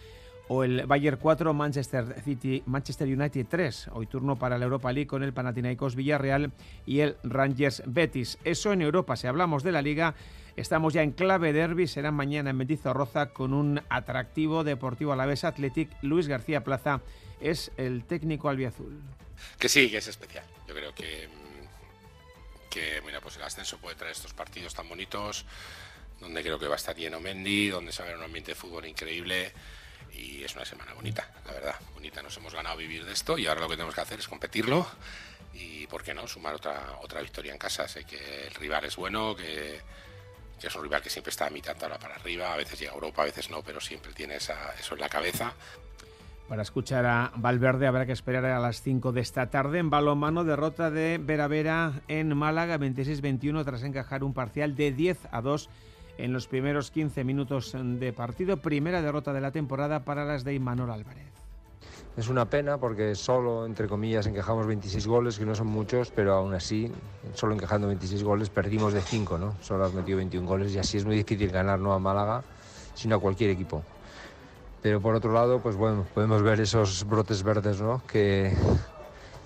o el Bayern 4, Manchester City, Manchester United 3. Hoy turno para la Europa League con el Panathinaikos Villarreal y el Rangers Betis. Eso en Europa. Si hablamos de la Liga, estamos ya en clave derby. Será mañana en Mendizorroza con un atractivo Deportivo Alavés Athletic. Luis García Plaza es el técnico albiazul. Que sí, que es especial. Yo creo que que mira, pues el ascenso puede traer estos partidos tan bonitos, donde creo que va a estar lleno Mendy, donde se va a ver un ambiente de fútbol increíble y es una semana bonita, la verdad, bonita. Nos hemos ganado vivir de esto y ahora lo que tenemos que hacer es competirlo y, ¿por qué no?, sumar otra, otra victoria en casa. Sé que el rival es bueno, que, es un rival que siempre está a mitad tabla para arriba, a veces llega a Europa, a veces no, pero siempre tiene eso en la cabeza. Para escuchar a Valverde habrá que esperar a las 5 de esta tarde. En balonmano, derrota de Vera Vera en Málaga 26-21 tras encajar un parcial de 10 a 2 en los primeros 15 minutos de partido. Primera derrota de la temporada para las de Imanol Álvarez. Es una pena porque solo, entre comillas, encajamos 26 goles, que no son muchos, pero aún así, solo encajando 26 goles, perdimos de 5, ¿no? Solo has metido 21 goles y así es muy difícil ganar no a Málaga, sino a cualquier equipo. Pero por otro lado, pues bueno, podemos ver esos brotes verdes, ¿no? Que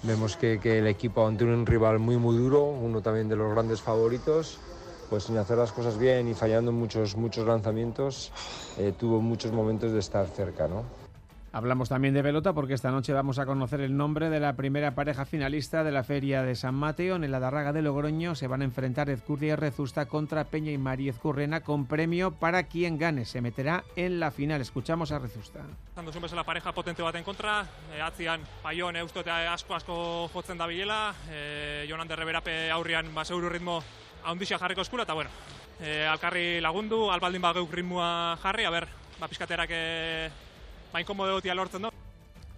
vemos que, el equipo ante un rival muy muy duro, uno también de los grandes favoritos, pues sin hacer las cosas bien y fallando muchos muchos lanzamientos, eh, tuvo muchos momentos de estar cerca, ¿no? Hablamos también de pelota porque esta noche vamos a conocer el nombre de la primera pareja finalista de la Feria de San Mateo. En la Darraga de Logroño se van a enfrentar Ezcurri y Rezusta contra Peña y María Ezcurrena con premio para quien gane. Se meterá en la final. Escuchamos a Rezusta. Cuando siempre la pareja potente en contra, eh, atzian Paion eusto eta asko asko jotzen da bilela, eh, Jonan de Reverape aurrian baseuru ritmo haundixia jarriko eskula, eta bueno, eh, alkarri lagundu, albaldin ba geuk ritmoa jarri, a ber, ba pizkaterak eh, lortzen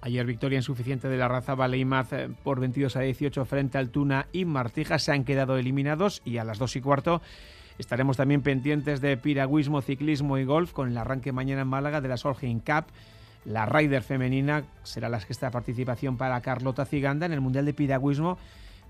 Ayer victoria insuficiente de la raza Baleimaz eh, por 22 a 18 frente al Tuna y Martija. Se han quedado eliminados y a las 2 y cuarto estaremos también pendientes de piragüismo, ciclismo y golf con el arranque mañana en Málaga de la Solheim Cup. La Ryder femenina será la sexta participación para Carlota Ciganda en el Mundial de Piragüismo.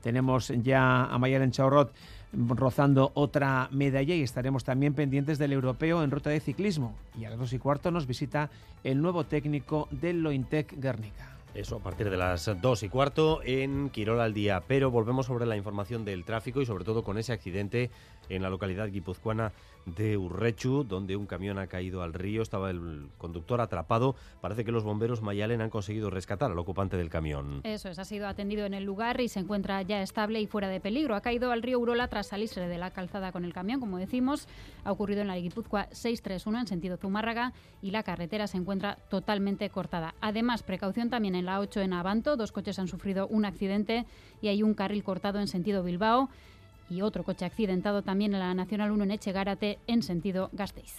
Tenemos ya a Mayalen Chaurrot rozando otra medalla y estaremos también pendientes del europeo en ruta de ciclismo. Y a las dos y cuarto nos visita el nuevo técnico del Lointec Guernica. Eso a partir de las dos y cuarto en Quirol al día. Pero volvemos sobre la información del tráfico y sobre todo con ese accidente en la localidad guipuzcoana de Urrechu, donde un camión ha caído al río, estaba el conductor atrapado. Parece que los bomberos Mayalen han conseguido rescatar al ocupante del camión. Eso es, ha sido atendido en el lugar y se encuentra ya estable y fuera de peligro. Ha caído al río Urola tras salirse de la calzada con el camión, como decimos. Ha ocurrido en la Guipúzcoa 631 en sentido Zumárraga y la carretera se encuentra totalmente cortada. Además, precaución también en la 8 en Abanto, dos coches han sufrido un accidente y hay un carril cortado en sentido Bilbao y otro coche accidentado también en la Nacional 1 en Echegárate en sentido Gasteiz.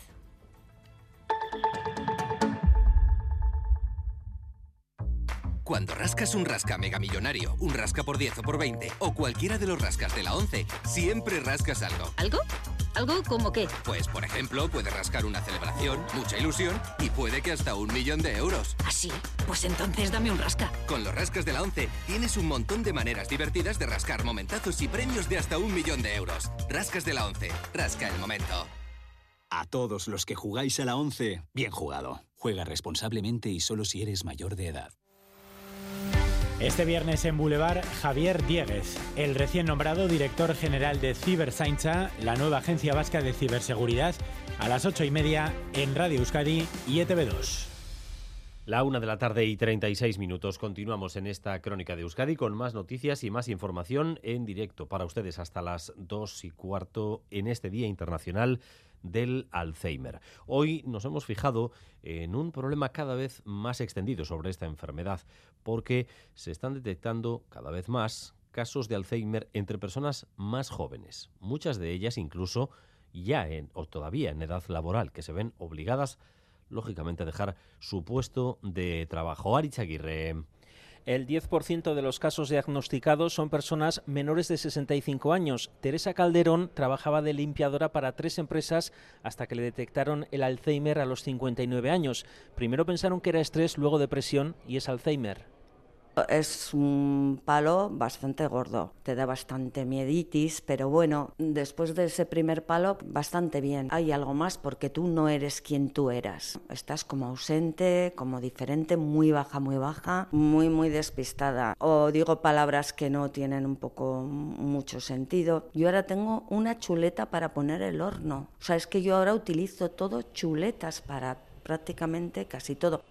Cuando rascas un rasca mega millonario, un rasca por 10 o por 20 o cualquiera de los rascas de la 11, siempre rascas algo. ¿Algo? ¿Algo como qué? Pues, por ejemplo, puede rascar una celebración, mucha ilusión y puede que hasta un millón de euros. ¿Ah, sí? Pues entonces dame un rasca. Con los rascas de la 11 tienes un montón de maneras divertidas de rascar momentazos y premios de hasta un millón de euros. Rascas de la 11. Rasca el momento. A todos los que jugáis a la 11, bien jugado. Juega responsablemente y solo si eres mayor de edad. Este viernes en Boulevard, Javier Dieguez, el recién nombrado director general de Cibersaincha, la nueva agencia vasca de ciberseguridad, a las ocho y media en Radio Euskadi y ETV2. La una de la tarde y 36 minutos. Continuamos en esta crónica de Euskadi con más noticias y más información en directo para ustedes hasta las dos y cuarto en este Día Internacional del Alzheimer. Hoy nos hemos fijado en un problema cada vez más extendido sobre esta enfermedad, porque se están detectando cada vez más casos de Alzheimer entre personas más jóvenes, muchas de ellas incluso ya en o todavía en edad laboral, que se ven obligadas lógicamente a dejar su puesto de trabajo. Ari Aguirre. El 10% de los casos diagnosticados son personas menores de 65 años. Teresa Calderón trabajaba de limpiadora para tres empresas hasta que le detectaron el Alzheimer a los 59 años. Primero pensaron que era estrés, luego depresión y es Alzheimer. Es un palo bastante gordo, te da bastante mieditis, pero bueno, después de ese primer palo, bastante bien. Hay algo más porque tú no eres quien tú eras. Estás como ausente, como diferente, muy baja, muy baja, muy, muy despistada. O digo palabras que no tienen un poco mucho sentido. Yo ahora tengo una chuleta para poner el horno. O sea, es que yo ahora utilizo todo chuletas para prácticamente casi todo.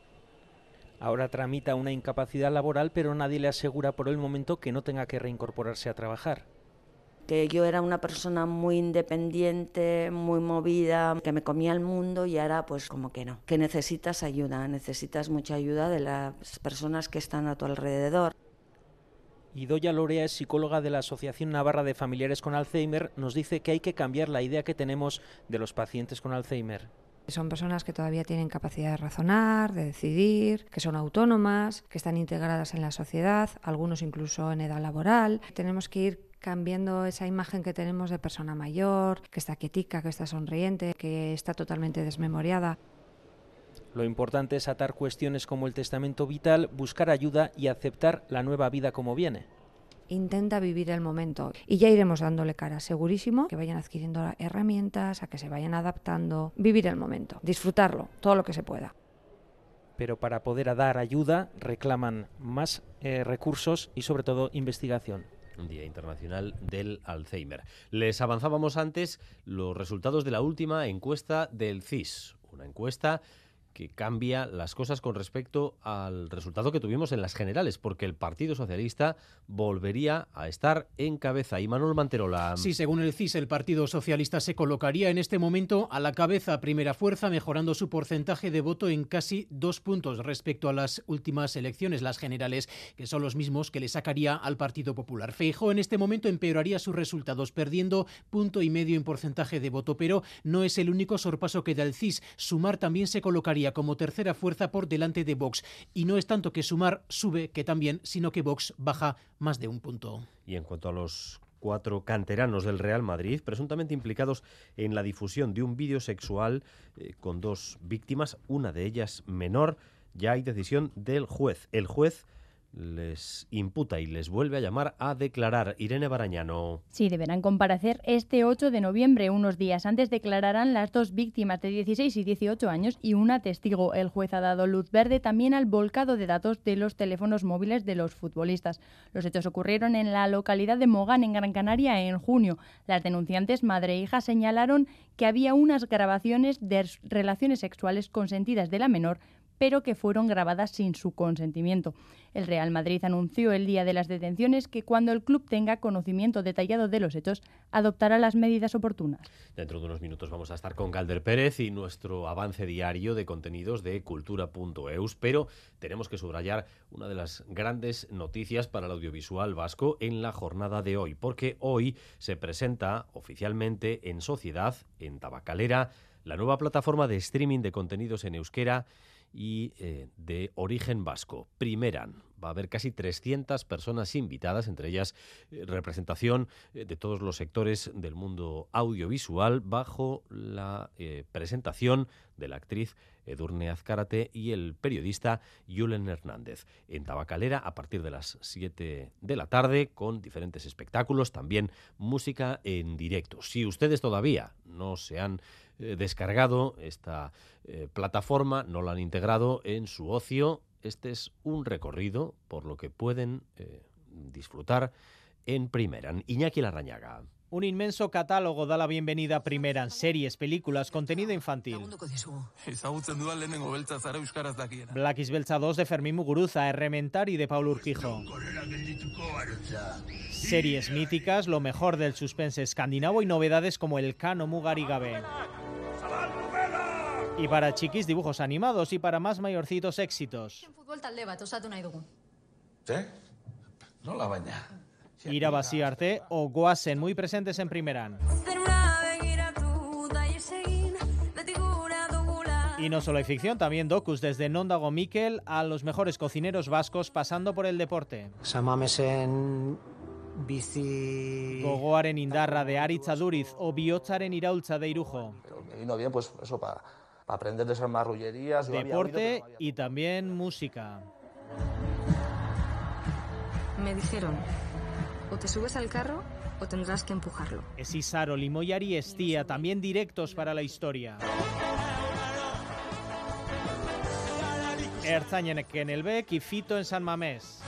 Ahora tramita una incapacidad laboral, pero nadie le asegura por el momento que no tenga que reincorporarse a trabajar. Que yo era una persona muy independiente, muy movida, que me comía el mundo y ahora pues como que no. Que necesitas ayuda, necesitas mucha ayuda de las personas que están a tu alrededor. Idoya Lorea es psicóloga de la Asociación Navarra de Familiares con Alzheimer. Nos dice que hay que cambiar la idea que tenemos de los pacientes con Alzheimer. Son personas que todavía tienen capacidad de razonar, de decidir, que son autónomas, que están integradas en la sociedad, algunos incluso en edad laboral. Tenemos que ir cambiando esa imagen que tenemos de persona mayor, que está quietica, que está sonriente, que está totalmente desmemoriada. Lo importante es atar cuestiones como el testamento vital, buscar ayuda y aceptar la nueva vida como viene intenta vivir el momento y ya iremos dándole cara, segurísimo, que vayan adquiriendo herramientas, a que se vayan adaptando, vivir el momento, disfrutarlo, todo lo que se pueda. Pero para poder dar ayuda reclaman más eh, recursos y sobre todo investigación. Día Internacional del Alzheimer. Les avanzábamos antes los resultados de la última encuesta del CIS, una encuesta que cambia las cosas con respecto al resultado que tuvimos en las generales, porque el Partido Socialista volvería a estar en cabeza. Y Manuel Manterola. Sí, según el CIS, el Partido Socialista se colocaría en este momento a la cabeza primera fuerza, mejorando su porcentaje de voto en casi dos puntos respecto a las últimas elecciones, las generales, que son los mismos que le sacaría al Partido Popular. Feijo en este momento empeoraría sus resultados, perdiendo punto y medio en porcentaje de voto, pero no es el único sorpaso que da el CIS. Sumar también se colocaría como tercera fuerza por delante de Vox. Y no es tanto que Sumar sube, que también, sino que Vox baja más de un punto. Y en cuanto a los cuatro canteranos del Real Madrid, presuntamente implicados en la difusión de un vídeo sexual eh, con dos víctimas, una de ellas menor, ya hay decisión del juez. El juez les imputa y les vuelve a llamar a declarar. Irene Barañano. Sí, deberán comparecer este 8 de noviembre. Unos días antes declararán las dos víctimas de 16 y 18 años y una testigo. El juez ha dado luz verde también al volcado de datos de los teléfonos móviles de los futbolistas. Los hechos ocurrieron en la localidad de Mogán, en Gran Canaria, en junio. Las denunciantes, madre e hija, señalaron que había unas grabaciones de relaciones sexuales consentidas de la menor pero que fueron grabadas sin su consentimiento. El Real Madrid anunció el día de las detenciones que cuando el club tenga conocimiento detallado de los hechos, adoptará las medidas oportunas. Dentro de unos minutos vamos a estar con Calder Pérez y nuestro avance diario de contenidos de cultura.eus, pero tenemos que subrayar una de las grandes noticias para el audiovisual vasco en la jornada de hoy, porque hoy se presenta oficialmente en Sociedad, en Tabacalera, la nueva plataforma de streaming de contenidos en euskera y eh, de origen vasco. Primeran. Va a haber casi 300 personas invitadas, entre ellas eh, representación eh, de todos los sectores del mundo audiovisual, bajo la presentación de la actriz Edurne Azcárate y el periodista Julen Hernández. En Tabacalera, a partir de las 7 de la tarde, con diferentes espectáculos, también música en directo. Si ustedes todavía no se han eh, descargado esta eh, plataforma, no la han integrado en su ocio. Este es un recorrido por lo que pueden eh, disfrutar en primera. Iñaki Larrañaga. Un inmenso catálogo da la bienvenida a Primeran, series, películas, contenido infantil. Black is Belcha 2 de Fermín Muguruza, y de Paul Urquijo. Series míticas, lo mejor del suspense escandinavo y novedades como el Kano Mugari Gabe. Y para chiquis, dibujos animados y para más mayorcitos éxitos. No la baña. Irabazi arte o Goasen, muy presentes en Primeran. Y no solo hay ficción, también docus, desde Nondago Mikel a los mejores cocineros vascos pasando por el deporte. Samamesen bici... Gogoaren indarra de Aritza Duriz o Biotzaren iraultza de Irujo. Me vino bien, pues eso, para aprender de esas marrullerías. Deporte y también música. Me dijeron, o te subes al carro o tendrás que empujarlo. Es Isaro, Limoyari Estía, también directos para la historia. Erzañenek en el Bec y Fito en San Mamés.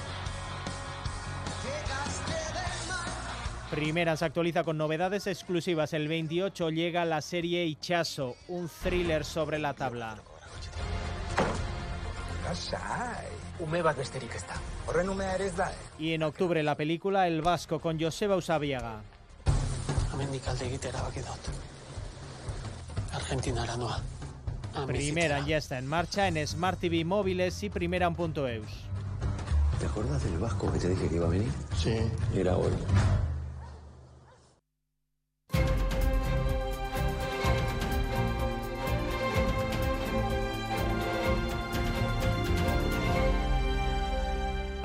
Primera se actualiza con novedades exclusivas. El 28 llega la serie Ichazo, un thriller sobre la tabla. Y en octubre la película El Vasco con Joseba Usabiaga. Primera ya está en marcha en Smart TV móviles y primera en punto eus. ¿Te acuerdas del Vasco que te dije que iba a venir? Sí. Era hoy.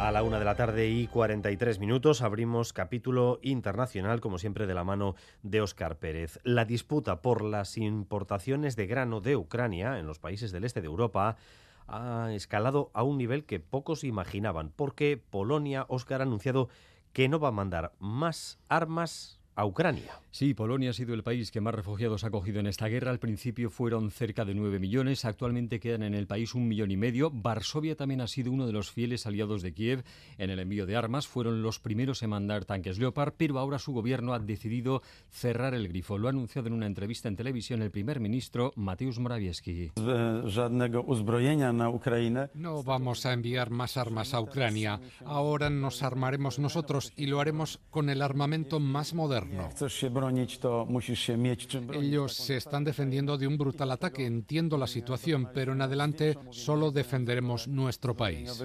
A la una de la tarde y 43 minutos abrimos capítulo internacional, como siempre, de la mano de Óscar Pérez. La disputa por las importaciones de grano de Ucrania en los países del este de Europa ha escalado a un nivel que pocos imaginaban, porque Polonia, Óscar, ha anunciado que no va a mandar más armas a Ucrania. Sí, Polonia ha sido el país que más refugiados ha acogido en esta guerra. Al principio fueron cerca de 9 millones, actualmente quedan en el país un millón y medio. Varsovia también ha sido uno de los fieles aliados de Kiev en el envío de armas. Fueron los primeros en mandar tanques Leopard, pero ahora su gobierno ha decidido cerrar el grifo. Lo ha anunciado en una entrevista en televisión el primer ministro Mateusz Morawiecki. No vamos a enviar más armas a Ucrania. Ahora nos armaremos nosotros y lo haremos con el armamento más moderno. Ellos se están defendiendo de un brutal ataque. Entiendo la situación, pero en adelante solo defenderemos nuestro país.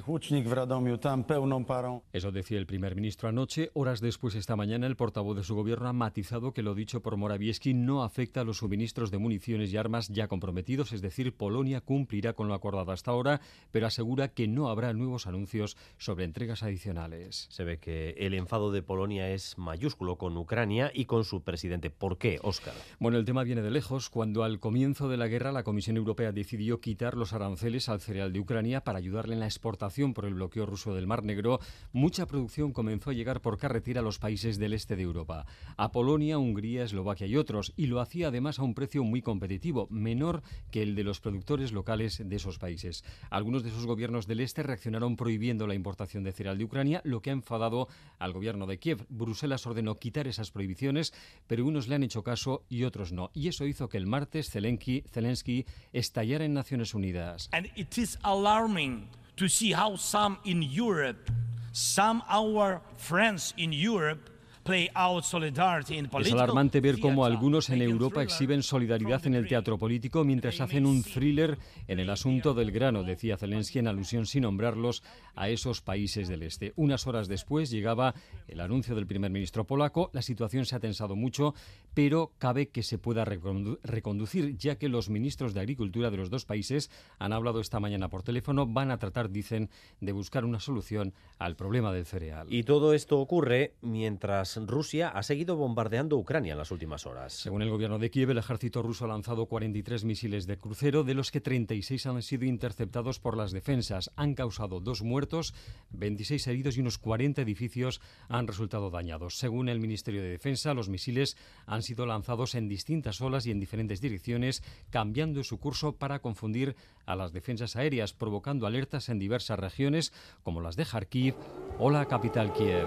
Eso decía el primer ministro anoche. Horas después, esta mañana, el portavoz de su gobierno ha matizado que lo dicho por Morawiecki no afecta a los suministros de municiones y armas ya comprometidos, es decir, Polonia cumplirá con lo acordado hasta ahora, pero asegura que no habrá nuevos anuncios sobre entregas adicionales. Se ve que el enfado de Polonia es mayúsculo con Ucrania y con su presidente. ¿Por qué, Óscar? Bueno, el tema viene de lejos. Cuando al comienzo de la guerra la Comisión Europea decidió quitar los aranceles al cereal de Ucrania para ayudarle en la exportación por el bloqueo ruso del Mar Negro, mucha producción comenzó a llegar por carretera a los países del este de Europa, a Polonia, Hungría, Eslovaquia y otros, y lo hacía además a un precio muy competitivo, menor que el de los productores locales de esos países. Algunos de esos gobiernos del este reaccionaron prohibiendo la importación de cereal de Ucrania, lo que ha enfadado al gobierno de Kiev. Bruselas ordenó quitar esas prohibiciones, pero unos le han hecho caso y otros no. Y eso hizo que el martes Zelensky, Zelensky estallara en Naciones Unidas. And it is alarming to see how some in Europe, some our friends in Europe es alarmante ver cómo algunos en Europa exhiben solidaridad en el teatro político mientras hacen un thriller en el asunto del grano, decía Zelensky en alusión sin nombrarlos a esos países del este. Unas horas después llegaba el anuncio del primer ministro polaco. La situación se ha tensado mucho, pero cabe que se pueda reconducir, ya que los ministros de Agricultura de los dos países han hablado esta mañana por teléfono, van a tratar, dicen, de buscar una solución al problema del cereal. Y todo esto ocurre mientras Rusia ha seguido bombardeando Ucrania en las últimas horas. Según el gobierno de Kiev, el ejército ruso ha lanzado 43 misiles de crucero, de los que 36 han sido interceptados por las defensas. Han causado dos muertos, 26 heridos y unos 40 edificios han resultado dañados. Según el Ministerio de Defensa, los misiles han sido lanzados en distintas olas y en diferentes direcciones, cambiando su curso para confundir a las defensas aéreas, provocando alertas en diversas regiones como las de Kharkiv o la capital Kiev.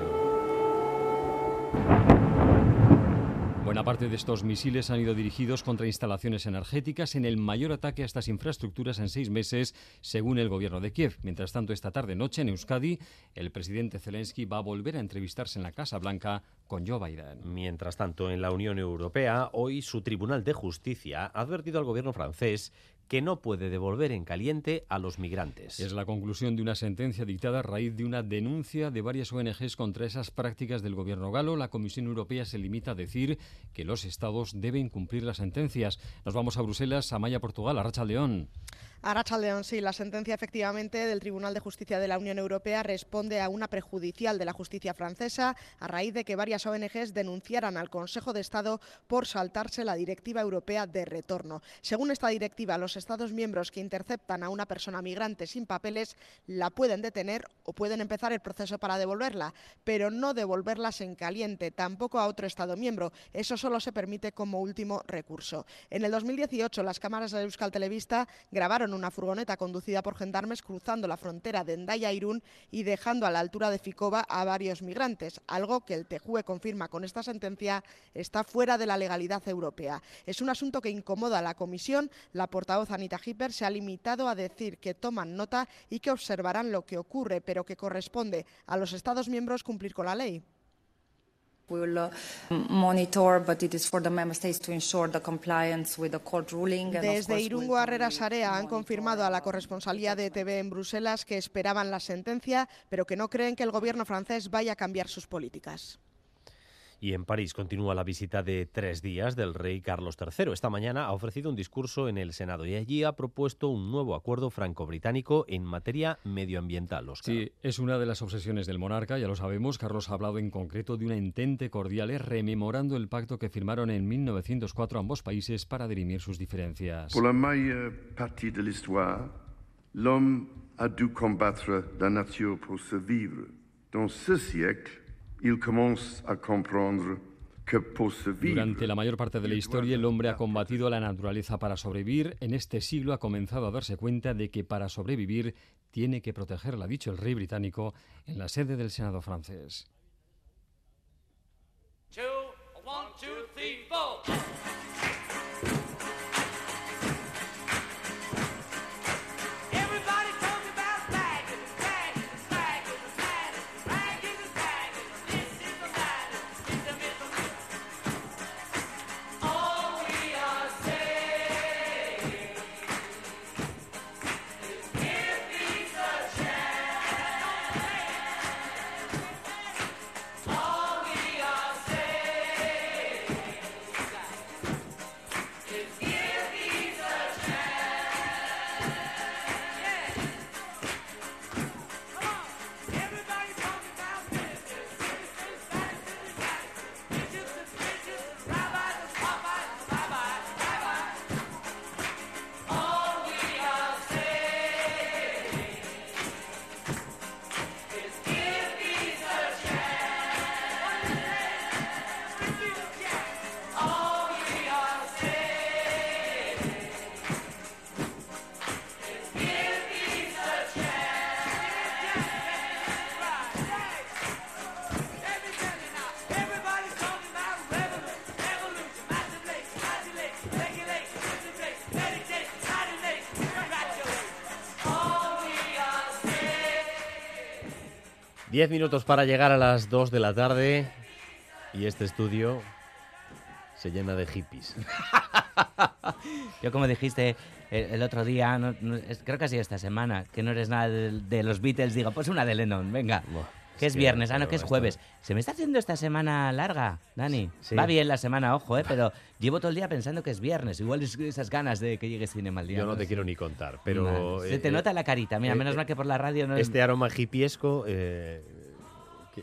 Buena parte de estos misiles han ido dirigidos contra instalaciones energéticas en el mayor ataque a estas infraestructuras en seis meses, según el gobierno de Kiev. Mientras tanto, esta tarde-noche en Euskadi, el presidente Zelensky va a volver a entrevistarse en la Casa Blanca con Joe Biden. Mientras tanto, en la Unión Europea, hoy su Tribunal de Justicia ha advertido al gobierno francés que no puede devolver en caliente a los migrantes. Es la conclusión de una sentencia dictada a raíz de una denuncia de varias ONGs contra esas prácticas del gobierno galo. La Comisión Europea se limita a decir que los estados deben cumplir las sentencias. Nos vamos a Bruselas, a Maya, Portugal, a Racha León. Aracha León, sí, la sentencia efectivamente del Tribunal de Justicia de la Unión Europea responde a una prejudicial de la justicia francesa a raíz de que varias ONGs denunciaran al Consejo de Estado por saltarse la Directiva Europea de Retorno. Según esta directiva, los Estados miembros que interceptan a una persona migrante sin papeles la pueden detener o pueden empezar el proceso para devolverla, pero no devolverlas en caliente, tampoco a otro Estado miembro. Eso solo se permite como último recurso. En el 2018, las cámaras de Euskal Televista grabaron una furgoneta conducida por gendarmes cruzando la frontera de Endaya Irún y dejando a la altura de Ficova a varios migrantes, algo que el TJUE confirma con esta sentencia está fuera de la legalidad europea. Es un asunto que incomoda a la Comisión. La portavoz Anita Hipper se ha limitado a decir que toman nota y que observarán lo que ocurre, pero que corresponde a los Estados miembros cumplir con la ley. Desde Irungo Arrera Sarea han confirmado a la corresponsalía de TV en Bruselas que esperaban la sentencia, pero que no creen que el gobierno francés vaya a cambiar sus políticas. Y en París continúa la visita de tres días del rey Carlos III. Esta mañana ha ofrecido un discurso en el Senado y allí ha propuesto un nuevo acuerdo franco-británico en materia medioambiental. Sí, es una de las obsesiones del monarca, ya lo sabemos. Carlos ha hablado en concreto de una entente cordial rememorando el pacto que firmaron en 1904 ambos países para dirimir sus diferencias. Pour la majeure partie de l'histoire, l'homme a dû combattre la nature pour survivre. Dans ce siècle, durante la mayor parte de la historia, el hombre ha combatido a la naturaleza para sobrevivir. En este siglo ha comenzado a darse cuenta de que para sobrevivir tiene que protegerla, ha dicho el rey británico en la sede del Senado francés. Diez minutos para llegar a las dos de la tarde y este estudio se llena de hippies. Yo como dijiste el, el otro día, no- creo que ha sido esta semana, que no eres nada de, de los Beatles, digo, pues una de Lennon, venga. Que es que, viernes, ah, no, que es jueves. Se me está haciendo esta semana larga, Dani. Sí. Va bien la semana, ojo, eh, pero llevo todo el día pensando que es viernes. Igual es esas ganas de que llegue cine mal día. Yo no te quiero ni contar, pero... Se te eh, nota la carita, mira, eh, menos eh, mal que por la radio no Este aroma hippiesco, eh,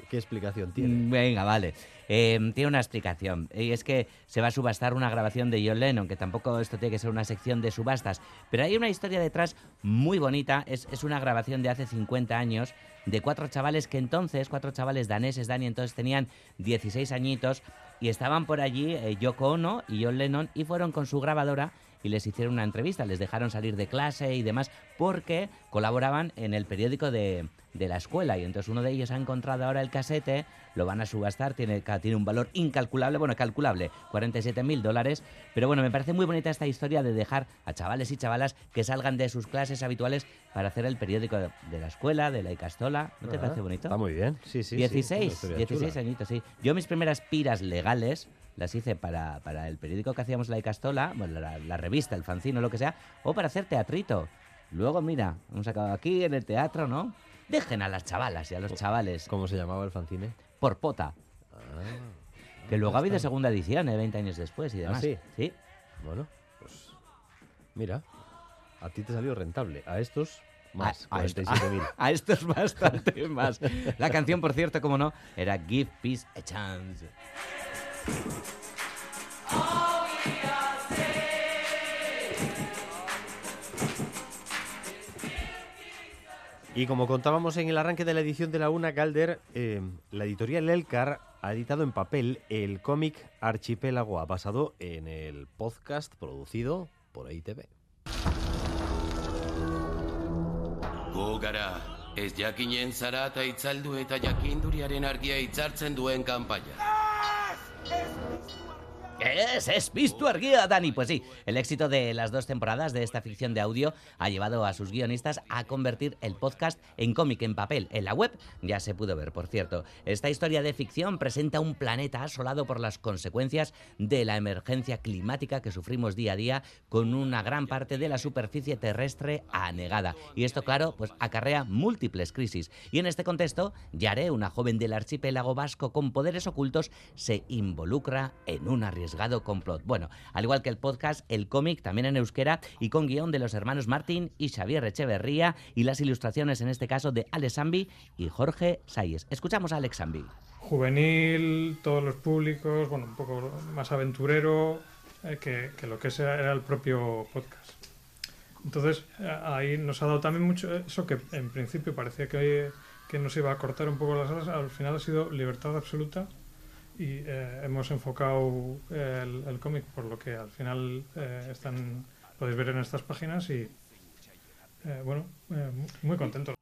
¿qué, explicación tiene? Mm, Venga, vale. Eh, tiene una explicación. Y es que se va a subastar una grabación de John Lennon, que tampoco esto tiene que ser una sección de subastas. Pero hay una historia detrás muy bonita. Es, es una grabación de hace 50 años de cuatro chavales que entonces, cuatro chavales daneses, Dani, entonces tenían 16 añitos y estaban por allí eh, Yoko Ono y John Lennon y fueron con su grabadora y les hicieron una entrevista, les dejaron salir de clase y demás porque colaboraban en el periódico de, de la escuela y entonces uno de ellos ha encontrado ahora el casete, lo van a subastar, tiene, tiene un valor incalculable, bueno, calculable, 47 mil dólares, pero bueno, me parece muy bonita esta historia de dejar a chavales y chavalas que salgan de sus clases habituales para hacer el periódico de, de la escuela, de la Icastola, ¿no te Ah, parece bonito? Está muy bien, sí, sí. sí, 16, una historia 16 chula. añitos, sí. Yo mis primeras piras legales las hice para, para el periódico que hacíamos La Icastola, bueno, la, la revista, el fanzino, lo que sea, o para hacer teatrito. Luego, mira, hemos acabado aquí en el teatro, ¿no? Dejen a las chavalas y a los chavales. ¿Cómo se llamaba el fanzine? Por pota. Ah, Que luego ha habido segunda edición, ¿eh? 20 años después y ¿Ah, demás. sí? Sí. Bueno, pues mira, a ti te salió rentable, a estos más, A, a esto- 47.000. a estos bastante más. La canción, por cierto, como no, era Give Peace a Chance. Y como contábamos en el arranque de la edición de la Una, Calder, eh, la editorial Elcar ha editado en papel el cómic Archipiélago, basado en el podcast producido por ITV. Gu gara, ez jakinen zara eta itzaldu eta jakinduriaren argia itzartzen duen kanpaia. Es, es visto Arguía, Dani. Pues sí, el éxito de las dos temporadas de esta ficción de audio ha llevado a sus guionistas a convertir el podcast en cómic en papel. En la web ya se pudo ver, por cierto. Esta historia de ficción presenta un planeta asolado por las consecuencias de la emergencia climática que sufrimos día a día con una gran parte de la superficie terrestre anegada. Y esto, claro, pues acarrea múltiples crisis. Y en este contexto, Yare, una joven del archipiélago vasco con poderes ocultos, se involucra en un complot. Bueno, al igual que el podcast, el cómic también en euskera y con guion de los hermanos Martín y Xavier Echeverría y las ilustraciones en este caso de Alex Zambi y Jorge Sayes. Escuchamos a Alex Zambi. juvenil, todos los públicos, bueno, un poco más aventurero eh, que, lo que era el propio podcast. Entonces, ahí nos ha dado también mucho eso que en principio parecía que nos iba a cortar un poco las alas, al final ha sido libertad absoluta y eh, hemos enfocado el, el cómic por lo que al final eh, están podéis ver en estas páginas y eh, bueno, eh, muy contento.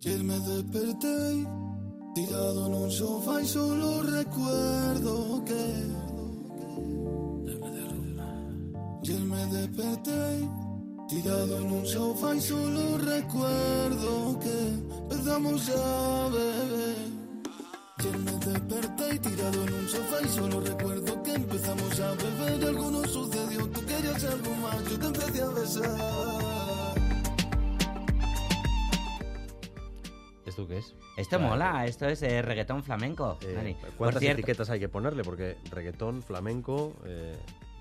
Ayer me desperté tirado en un sofá y solo recuerdo que Ayer me desperté tirado en un sofá y solo recuerdo que empezamos a beber. Ayer me desperté tirado en un sofá y solo recuerdo que empezamos a beber. Algo no sucedió, tú querías algo más, yo te empecé a besar. ¿Esto qué es? Esto sea, mola, esto es eh, reggaetón flamenco. eh, Dani. Por ¿Cuántas cierto, etiquetas hay que ponerle? Porque reggaetón, flamenco, eh,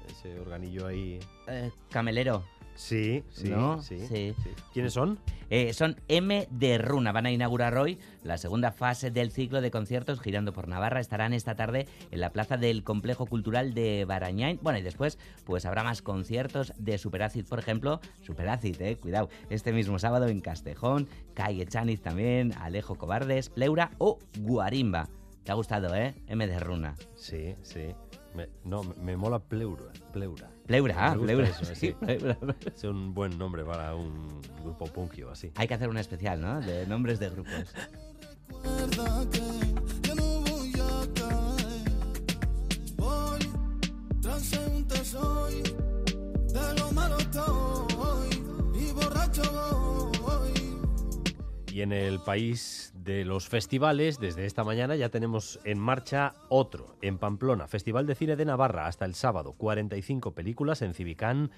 ese organillo ahí... eh, camelero. Sí, sí, ¿No? sí. ¿Quiénes son? Eh, son M de Runa. Van a inaugurar hoy la segunda fase del ciclo de conciertos girando por Navarra. Estarán esta tarde en la plaza del Complejo Cultural de Barañain. Bueno, y después pues habrá más conciertos de Superacid, por ejemplo. Superacid, eh, cuidado. Este mismo sábado en Castejón, Calle Chaniz también, Alejo Cobardes, Pleura o Guarimba. Te ha gustado, ¿eh? M de Runa. Sí, sí. Me- no, me, mola Pleura. Pleura. Pleura, Me ah, Pleura, eso, sí. Pleura. Es un buen nombre para un grupo punkio así. Hay que hacer un especial, ¿no? De nombres de grupos. Recuerda que ya no voy a caer. Voy tras un tesoro malo estoy y borracho voy. Y en el país de los festivales, desde esta mañana ya tenemos en marcha otro, en Pamplona, Festival de Cine de Navarra, hasta el sábado, 45 películas en Civicán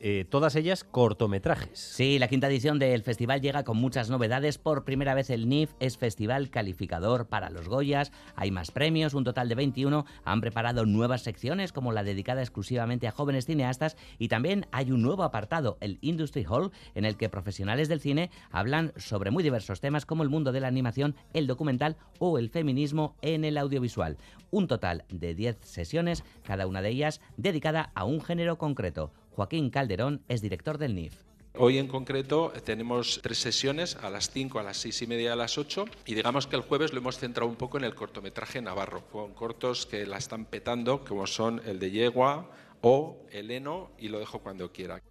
eh, todas ellas cortometrajes. Sí, la quinta edición del festival llega con muchas novedades. Por primera vez el NIF es festival calificador para los Goyas. Hay más premios, un total de 21. Han preparado nuevas secciones como la dedicada exclusivamente a jóvenes cineastas y también hay un nuevo apartado, el Industry Hall, en el que profesionales del cine hablan sobre muy diversos temas como el mundo de la animación, el documental o el feminismo en el audiovisual. Un total de 10 sesiones, cada una de ellas dedicada a un género concreto. Joaquín Calderón es director del NIF. Hoy en concreto tenemos tres sesiones, a las 5, a las 6 y media, a las 8, y digamos que el jueves lo hemos centrado un poco en el cortometraje navarro, con cortos que la están petando, como son el de Yegua o Eleno, y lo dejo cuando quiera.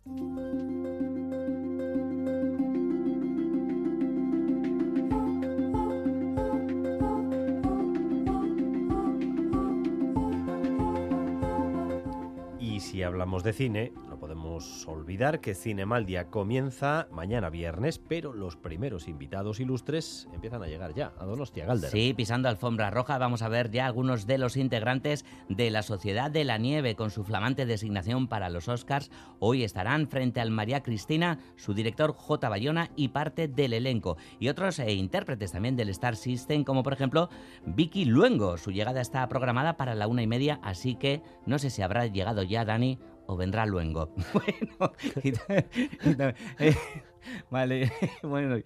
Si hablamos de cine, no podemos olvidar que Cinemaldia comienza mañana viernes, pero los primeros invitados ilustres empiezan a llegar ya a Donostia Galder. Sí, pisando alfombra roja vamos a ver ya algunos de los integrantes de la Sociedad de la Nieve con su flamante designación para los Oscars. Hoy estarán frente al María Cristina, su director J. Bayona y parte del elenco. Y otros eh, intérpretes también del Star System, como por ejemplo Vicky Luengo. Su llegada está programada para la una y media, así que no sé si habrá llegado ya Dani vendrá luego. Bueno, eh, Vale, bueno,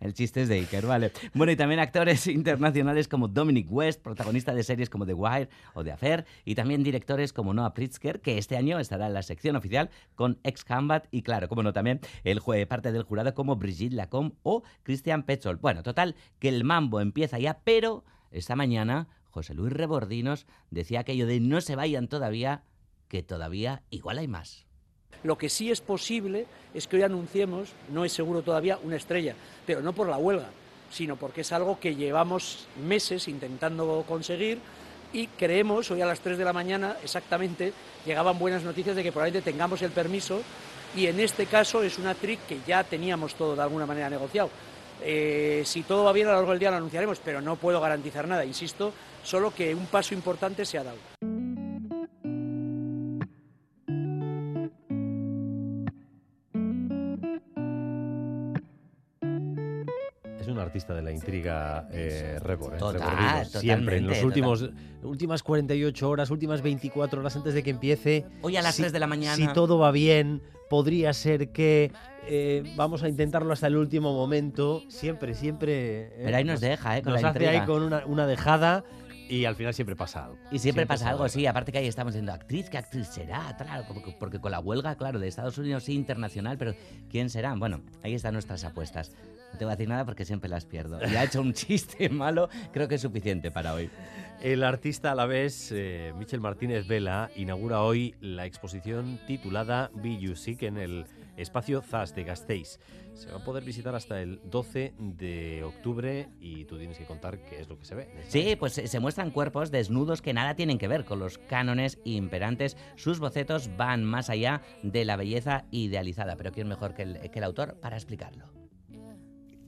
el chiste es de Iker, vale. Bueno, y también actores internacionales como Dominic West, protagonista de series como The Wire o The Affair, y también directores como Noah Pritzker, que este año estará en la sección oficial con Ex Combat, y claro, como no, también el parte del jurado como Brigitte Lacombe o Christian Petzold. Bueno, total, que el mambo empieza ya, pero esta mañana José Luis Rebordinos decía aquello de no se vayan todavía que todavía igual hay más. Lo que sí es posible es que hoy anunciemos, no es seguro todavía, una estrella, pero no por la huelga, sino porque es algo que llevamos meses intentando conseguir y creemos, hoy a las 3 de la mañana exactamente, llegaban buenas noticias de que probablemente tengamos el permiso y en este caso es una trick que ya teníamos todo de alguna manera negociado. Eh, si todo va bien a lo largo del día lo anunciaremos, pero no puedo garantizar nada, insisto, solo que un paso importante se ha dado. Artista de la intriga eh. ¿eh? siempre, en las últimos, últimas 48 horas, últimas 24 horas antes de que empiece. Hoy a las 3 de la mañana. Si todo va bien, podría ser que eh, vamos a intentarlo hasta el último momento. Siempre, siempre. Eh, Pero ahí nos, deja, ¿eh? Con nos la hace ahí con una, una dejada y al final siempre pasa algo. Y siempre, pasa algo, sí. Aparte que ahí estamos diciendo, actriz, ¿qué actriz será? Claro, porque con la huelga, claro, de Estados Unidos sí, internacional, pero ¿quién será? Bueno, ahí están nuestras apuestas. No te voy a decir nada porque siempre las pierdo. Y ha hecho un chiste malo, creo que es suficiente para hoy. El artista a la vez, eh, Michel Martínez Vela, inaugura hoy la exposición titulada Be You Sick en el espacio ZAS de Gasteiz. Se va a poder visitar hasta el 12 de octubre y tú tienes que contar qué es lo que se ve. Sí, pues se muestran cuerpos desnudos que nada tienen que ver con los cánones imperantes. Sus bocetos van más allá de la belleza idealizada, pero ¿quién mejor que el, que el autor para explicarlo?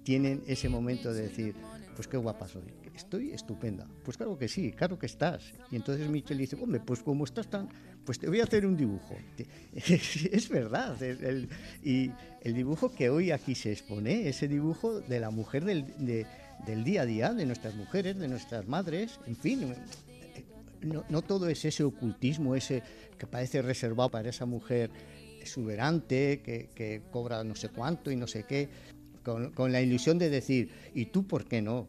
Tienen ese momento de decir, pues qué guapa soy, estoy estupenda. Pues claro que sí, claro que estás. Y entonces Michelle dice, hombre, pues como estás tan, pues te voy a hacer un dibujo. Es verdad. y el dibujo que hoy aquí se expone, ese dibujo de la mujer del, del día a día, de nuestras mujeres, de nuestras madres, en fin. No, no todo es ese ocultismo, ese que parece reservado para esa mujer exuberante, que, que cobra no sé cuánto y no sé qué con, la ilusión de decir, ¿y tú por qué no?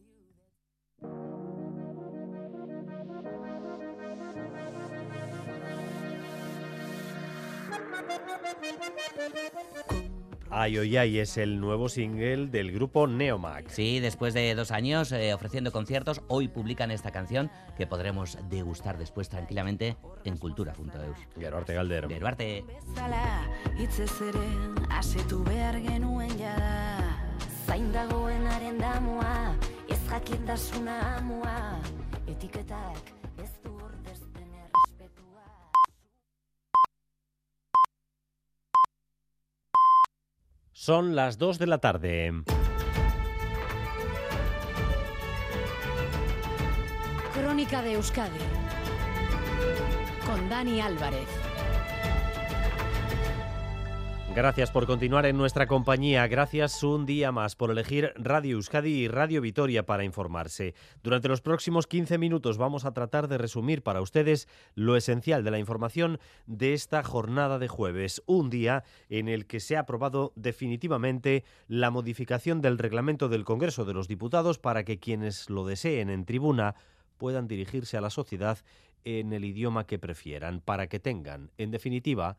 Ay, ay, ay, es el nuevo single del grupo Neomax. Sí, después de dos años eh, ofreciendo conciertos, hoy publican esta canción que podremos degustar después tranquilamente en cultura.eus. Geruarte Galder. Geruarte. Zain dagoenaren damua, ez jakintasuna amua, etiketak Son las 2 de la tarde. Crónica de Euskadi con Dani Álvarez. Gracias por continuar en nuestra compañía. Gracias un día más por elegir Radio Euskadi y Radio Vitoria para informarse. Durante los próximos 15 minutos vamos a tratar de resumir para ustedes lo esencial de la información de esta jornada de jueves, un día en el que se ha aprobado definitivamente la modificación del reglamento del Congreso de los Diputados para que quienes lo deseen en tribuna puedan dirigirse a la sociedad en el idioma que prefieran, para que tengan, en definitiva,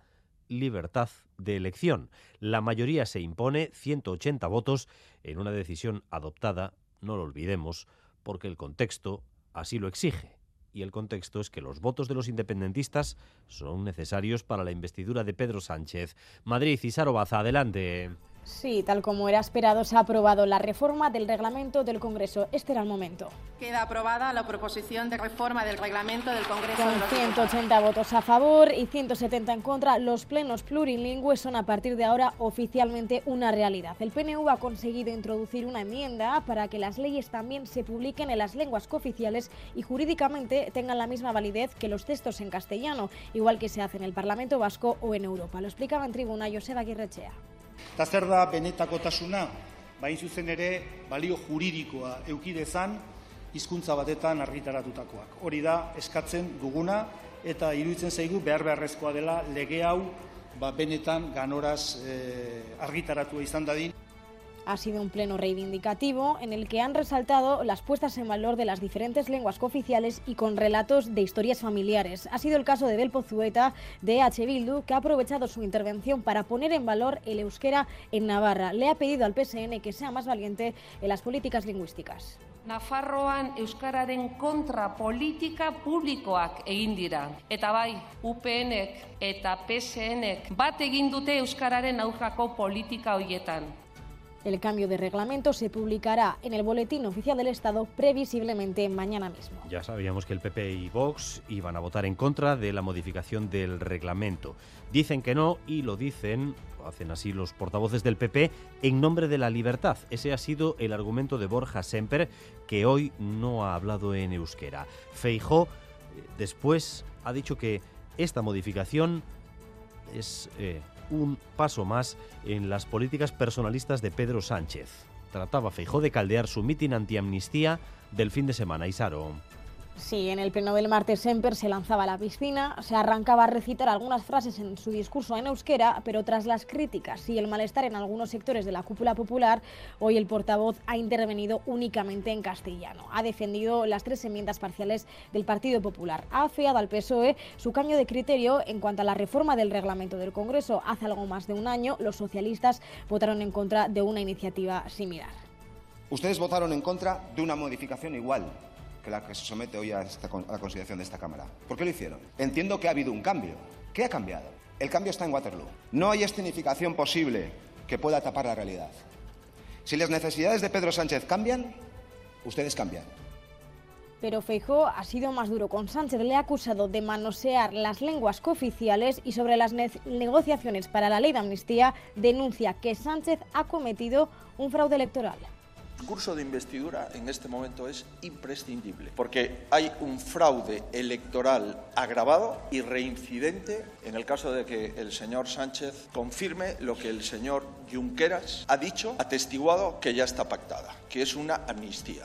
libertad de elección. La mayoría se impone, 180 votos, en una decisión adoptada, no lo olvidemos, porque el contexto así lo exige. Y el contexto es que los votos de los independentistas son necesarios para la investidura de Pedro Sánchez. Madrid y Sarobaza, adelante. Sí, tal como era esperado, se ha aprobado la reforma del reglamento del Congreso. Este era el momento. Queda aprobada la proposición de reforma del reglamento del Congreso. Con 180 votos a favor y 170 en contra, los plenos plurilingües son a partir de ahora oficialmente una realidad. El PNV ha conseguido introducir una enmienda para que las leyes también se publiquen en las lenguas cooficiales y jurídicamente tengan la misma validez que los textos en castellano, igual que se hace en el Parlamento Vasco o en Europa. Lo explicaba en tribuna Joseba Aguirrechea. Eta zer da benetakotasuna? Bain zuzen ere, balio juridikoa eukidezan, hizkuntza batetan argitaratutakoak. Hori da, eskatzen duguna, eta iruditzen zaigu behar beharrezkoa dela lege hau ba, benetan ganoraz eh, argitaratua izan dadin. Ha sido un pleno reivindicativo en el que han resaltado las puestas en valor de las diferentes lenguas cooficiales y con relatos de historias familiares. Ha sido el caso de Del Pozueta de H. Bildu, que ha aprovechado su intervención para poner en valor el euskera en Navarra. Le ha pedido al PSN que sea más valiente en las políticas lingüísticas. Nafarroan euskararen kontra politika publikoak egin dira. Eta bai, UPNek eta PSNek bat egin dute euskararen aurkako politika hoietan. El cambio de reglamento se publicará en el Boletín Oficial del Estado previsiblemente mañana mismo. Ya sabíamos que el PP y Vox iban a votar en contra de la modificación del reglamento. Dicen que no y lo dicen, hacen así los portavoces del PP, en nombre de la libertad. Ese ha sido el argumento de Borja Semper, que hoy no ha hablado en euskera. Feijó después ha dicho que esta modificación es... Eh, un paso más en las políticas personalistas de Pedro Sánchez. Trataba Feijó de caldear su mitin antiamnistía del fin de semana. Isaro. Sí, en el pleno del martes Semper se lanzaba a la piscina, se arrancaba a recitar algunas frases en su discurso en euskera, pero tras las críticas y el malestar en algunos sectores de la cúpula popular, hoy el portavoz ha intervenido únicamente en castellano. Ha defendido las tres enmiendas parciales del Partido Popular. Ha afeado al PSOE su cambio de criterio en cuanto a la reforma del reglamento del Congreso. Hace algo más de un año, los socialistas votaron en contra de una iniciativa similar. Ustedes votaron en contra de una modificación igual que la que se somete hoy a, a la consideración de esta Cámara. ¿Por qué lo hicieron? Entiendo que ha habido un cambio. ¿Qué ha cambiado? El cambio está en Waterloo. No hay escenificación posible que pueda tapar la realidad. Si las necesidades de Pedro Sánchez cambian, ustedes cambian. Pero Feijó ha sido más duro con Sánchez. Le ha acusado de manosear las lenguas cooficiales y sobre las ne negociaciones para la ley de amnistía denuncia que Sánchez ha cometido un fraude electoral. El curso de investidura en este momento es imprescindible porque hay un fraude electoral agravado y reincidente en el caso de que el señor Sánchez confirme lo que el señor Junqueras ha dicho, atestiguado que ya está pactada, que es una amnistía.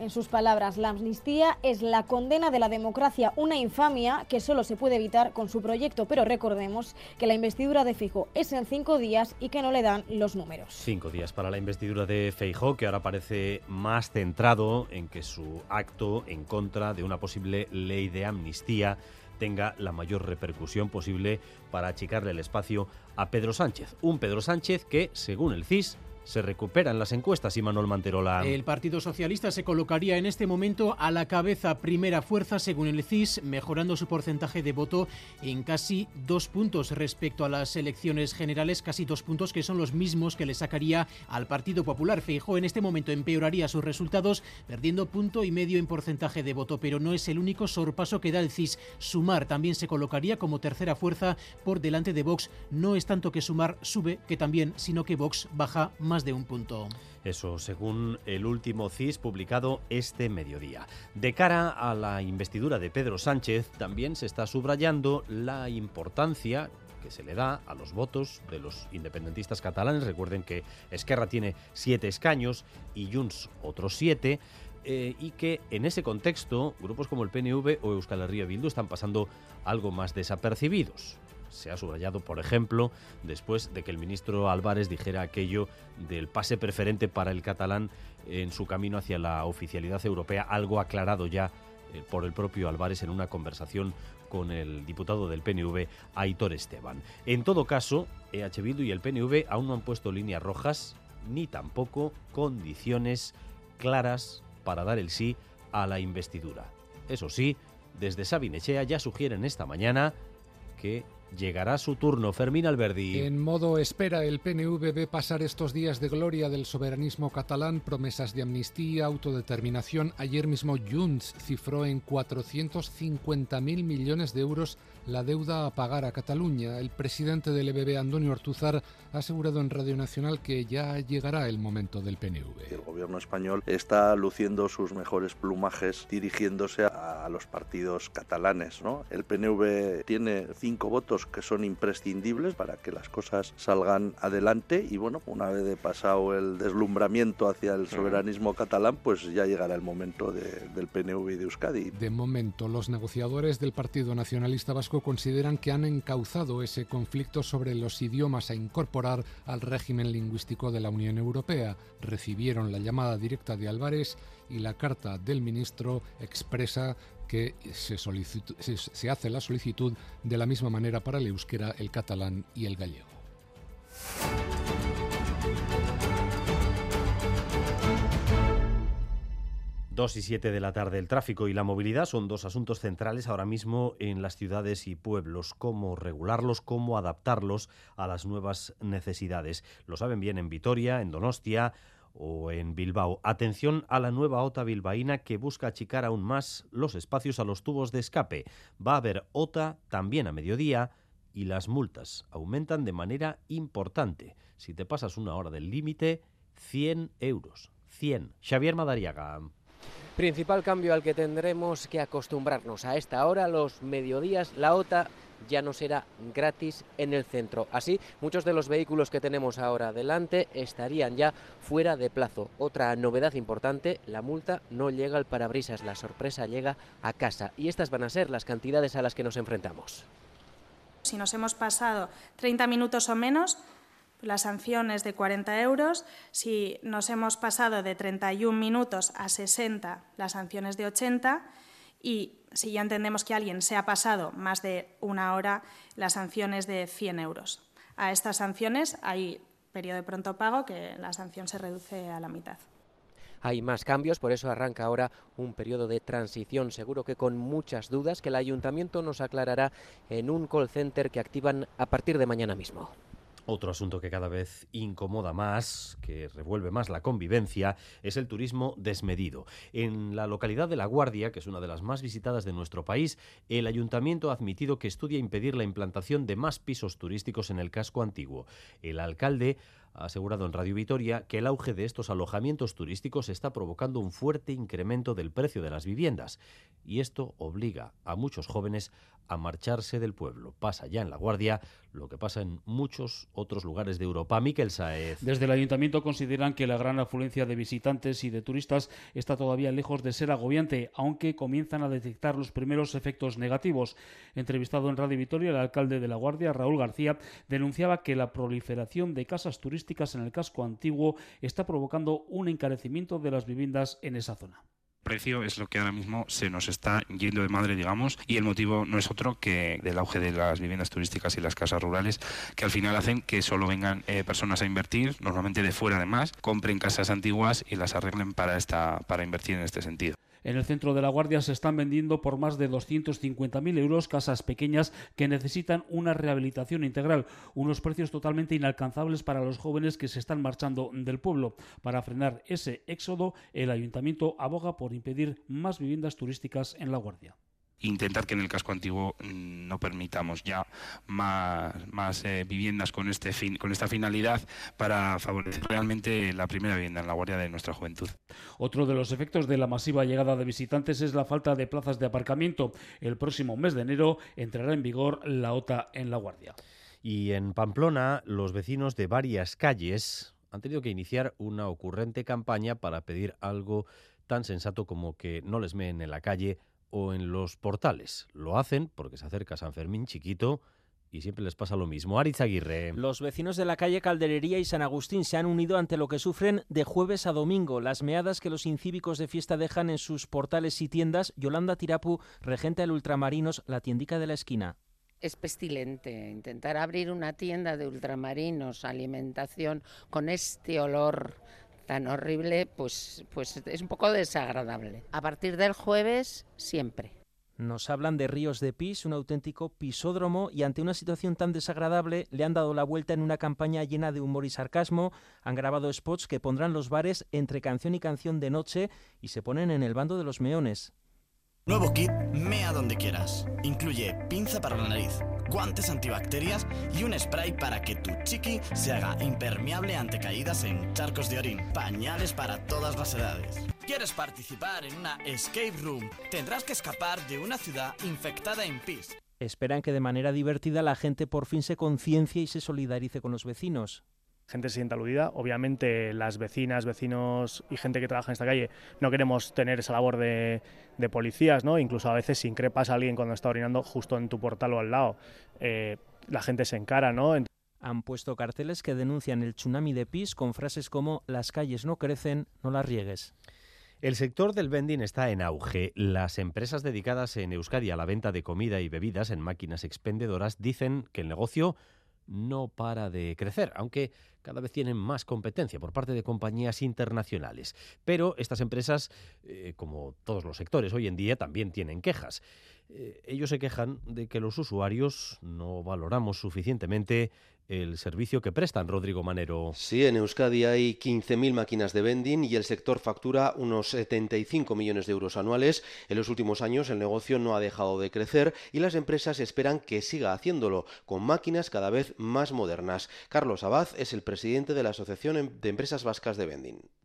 En sus palabras, la amnistía es la condena de la democracia, una infamia que solo se puede evitar con su proyecto. Pero recordemos que la investidura de Fijo es en cinco días y que no le dan los números. Cinco días para la investidura de Feijó, que ahora parece más centrado en que su acto en contra de una posible ley de amnistía tenga la mayor repercusión posible para achicarle el espacio a Pedro Sánchez. Un Pedro Sánchez que, según el CIS, se recupera en las encuestas y Manuel Manterola. El Partido Socialista se colocaría en este momento a la cabeza primera fuerza según el CIS, mejorando su porcentaje de voto en casi dos puntos respecto a las elecciones generales, casi dos puntos que son los mismos que le sacaría al Partido Popular. Feijó en este momento empeoraría sus resultados, perdiendo punto y medio en porcentaje de voto, pero no es el único sorpaso que da el CIS. Sumar también se colocaría como tercera fuerza por delante de Vox. No es tanto que Sumar sube, que también, sino que Vox baja más de un punto. Eso según el último CIS publicado este mediodía. De cara a la investidura de Pedro Sánchez, también se está subrayando la importancia que se le da a los votos de los independentistas catalanes. Recuerden que Esquerra tiene siete escaños y Junts otros siete. Eh, y que en ese contexto grupos como el PNV o Euskal Herria Bildu están pasando algo más desapercibidos se ha subrayado, por ejemplo, después de que el ministro Álvarez dijera aquello del pase preferente para el catalán en su camino hacia la oficialidad europea, algo aclarado ya eh, por el propio Álvarez en una conversación con el diputado del PNV, Aitor Esteban. En todo caso, EH Bildu y el PNV aún no han puesto líneas rojas ni tampoco condiciones claras para dar el sí a la investidura. Eso sí, desde Sabinechea ya sugieren esta mañana que Llegará su turno, Fermín Alberdi. En modo espera, el PNV ve pasar estos días de gloria del soberanismo catalán, promesas de amnistía, autodeterminación. Ayer mismo Junts cifró en 450.000 millones de euros la deuda a pagar a Cataluña. El presidente del EBB, Antonio Ortuzar, ha asegurado en Radio Nacional que ya llegará el momento del PNV. El gobierno español está luciendo sus mejores plumajes dirigiéndose a los partidos catalanes. ¿no? El PNV tiene cinco votos que son imprescindibles para que las cosas salgan adelante y bueno, una vez pasado el deslumbramiento hacia el soberanismo catalán, pues ya llegará el momento del PNV y de Euskadi. De momento, los negociadores del Partido Nacionalista Vasco consideran que han encauzado ese conflicto sobre los idiomas a incorporar al régimen lingüístico de la Unión Europea. Recibieron la llamada directa de Álvarez y la carta del ministro expresa que se, hace la solicitud de la misma manera para el euskera, el catalán y el gallego. Dos y siete de la tarde. El tráfico y la movilidad son dos asuntos centrales ahora mismo en las ciudades y pueblos. Cómo regularlos, cómo adaptarlos a las nuevas necesidades. Lo saben bien en Vitoria, en Donostia o en Bilbao. Atención a la nueva OTA bilbaína que busca achicar aún más los espacios a los tubos de escape. Va a haber OTA también a mediodía y las multas aumentan de manera importante. Si te pasas una hora del límite, 100 euros. 100. Xavier Madariaga. Principal cambio al que tendremos que acostumbrarnos a esta hora, los mediodías, la OTA ya no será gratis en el centro. Así, muchos de los vehículos que tenemos ahora delante estarían ya fuera de plazo. Otra novedad importante, la multa no llega al parabrisas, la sorpresa llega a casa. Y estas van a ser las cantidades a las que nos enfrentamos. Si nos hemos pasado 30 minutos o menos, la sanción es de 40 euros. Si nos hemos pasado de 31 minutos a 60, la sanción es de 80. Y si ya entendemos que alguien se ha pasado más de una hora, la sanción es de 100 euros. A estas sanciones hay periodo de pronto pago que la sanción se reduce a la mitad. Hay más cambios, por eso arranca ahora un periodo de transición, seguro que con muchas dudas que el ayuntamiento nos aclarará en un call center que activan a partir de mañana mismo. Otro asunto que cada vez incomoda más, que revuelve más la convivencia, es el turismo desmedido. En la localidad de La Guardia, que es una de las más visitadas de nuestro país, el ayuntamiento ha admitido que estudia impedir la implantación de más pisos turísticos en el casco antiguo. El alcalde ha asegurado en Radio Vitoria que el auge de estos alojamientos turísticos está provocando un fuerte incremento del precio de las viviendas y esto obliga a muchos jóvenes a marcharse del pueblo. Pasa ya en La Guardia lo que pasa en muchos otros lugares de Europa. Miquel Saez. Desde el ayuntamiento consideran que la gran afluencia de visitantes y de turistas está todavía lejos de ser agobiante, aunque comienzan a detectar los primeros efectos negativos. Entrevistado en Radio Vitoria, el alcalde de La Guardia, Raúl García, denunciaba que la proliferación de casas turísticas en el casco antiguo está provocando un encarecimiento de las viviendas en esa zona precio es lo que ahora mismo se nos está yendo de madre, digamos, y el motivo no es otro que del auge de las viviendas turísticas y las casas rurales, que al final hacen que solo vengan eh, personas a invertir, normalmente de fuera además, compren casas antiguas y las arreglen para, esta, para invertir en este sentido. En el centro de la Guardia se están vendiendo por más de 250.000 euros casas pequeñas que necesitan una rehabilitación integral, unos precios totalmente inalcanzables para los jóvenes que se están marchando del pueblo. Para frenar ese éxodo, el ayuntamiento aboga por impedir más viviendas turísticas en la Guardia intentar que en el casco antiguo mm, no permitamos ya más, más eh, viviendas con este fin, con esta finalidad para favorecer realmente la primera vivienda en la guardia de nuestra juventud. Otro de los efectos de la masiva llegada de visitantes es la falta de plazas de aparcamiento. El próximo mes de enero entrará en vigor la OTA en la guardia. Y en Pamplona, los vecinos de varias calles han tenido que iniciar una ocurrente campaña para pedir algo tan sensato como que no les meen en la calle o en los portales. Lo hacen porque se acerca San Fermín chiquito y siempre les pasa lo mismo. Aritz Aguirre. Los vecinos de la calle Calderería y San Agustín se han unido ante lo que sufren de jueves a domingo, las meadas que los incívicos de fiesta dejan en sus portales y tiendas. Yolanda Tirapu, regenta del Ultramarinos, la tiendica de la esquina. Es pestilente intentar abrir una tienda de ultramarinos, alimentación, con este olor tan horrible, pues, pues es un poco desagradable. A partir del jueves, siempre. Nos hablan de Ríos de Pis, un auténtico pisódromo, y ante una situación tan desagradable le han dado la vuelta en una campaña llena de humor y sarcasmo, han grabado spots que pondrán los bares entre canción y canción de noche y se ponen en el bando de los meones. Nuevo kit Mea donde quieras. Incluye pinza para la nariz, guantes antibacterias y un spray para que tu chiqui se haga impermeable ante caídas en charcos de orín. Pañales para todas las edades. ¿Quieres participar en una escape room? Tendrás que escapar de una ciudad infectada en pis. Esperan que de manera divertida la gente por fin se conciencie y se solidarice con los vecinos gente se sienta aludida. Obviamente las vecinas, vecinos y gente que trabaja en esta calle no queremos tener esa labor de, policías, ¿no? Incluso a veces si increpas a alguien cuando está orinando justo en tu portal o al lado, eh, la gente se encara, ¿no? Han puesto carteles que denuncian el tsunami de PIS con frases como las calles no crecen, no las riegues. El sector del vending está en auge. Las empresas dedicadas en Euskadi a la venta de comida y bebidas en máquinas expendedoras dicen que el negocio no para de crecer, aunque cada vez tienen más competencia por parte de compañías internacionales. Pero estas empresas, eh, como todos los sectores hoy en día, también tienen quejas. Eh, ellos se quejan de que los usuarios no valoramos suficientemente el servicio que prestan, Rodrigo Manero. Sí, en Euskadi hay 15.000 máquinas de vending y el sector factura unos 75 millones de euros anuales. En los últimos años el negocio no ha dejado de crecer y las empresas esperan que siga haciéndolo, con máquinas cada vez más modernas. Carlos Abad es el presidente de la Asociación de Empresas Vascas de Vending.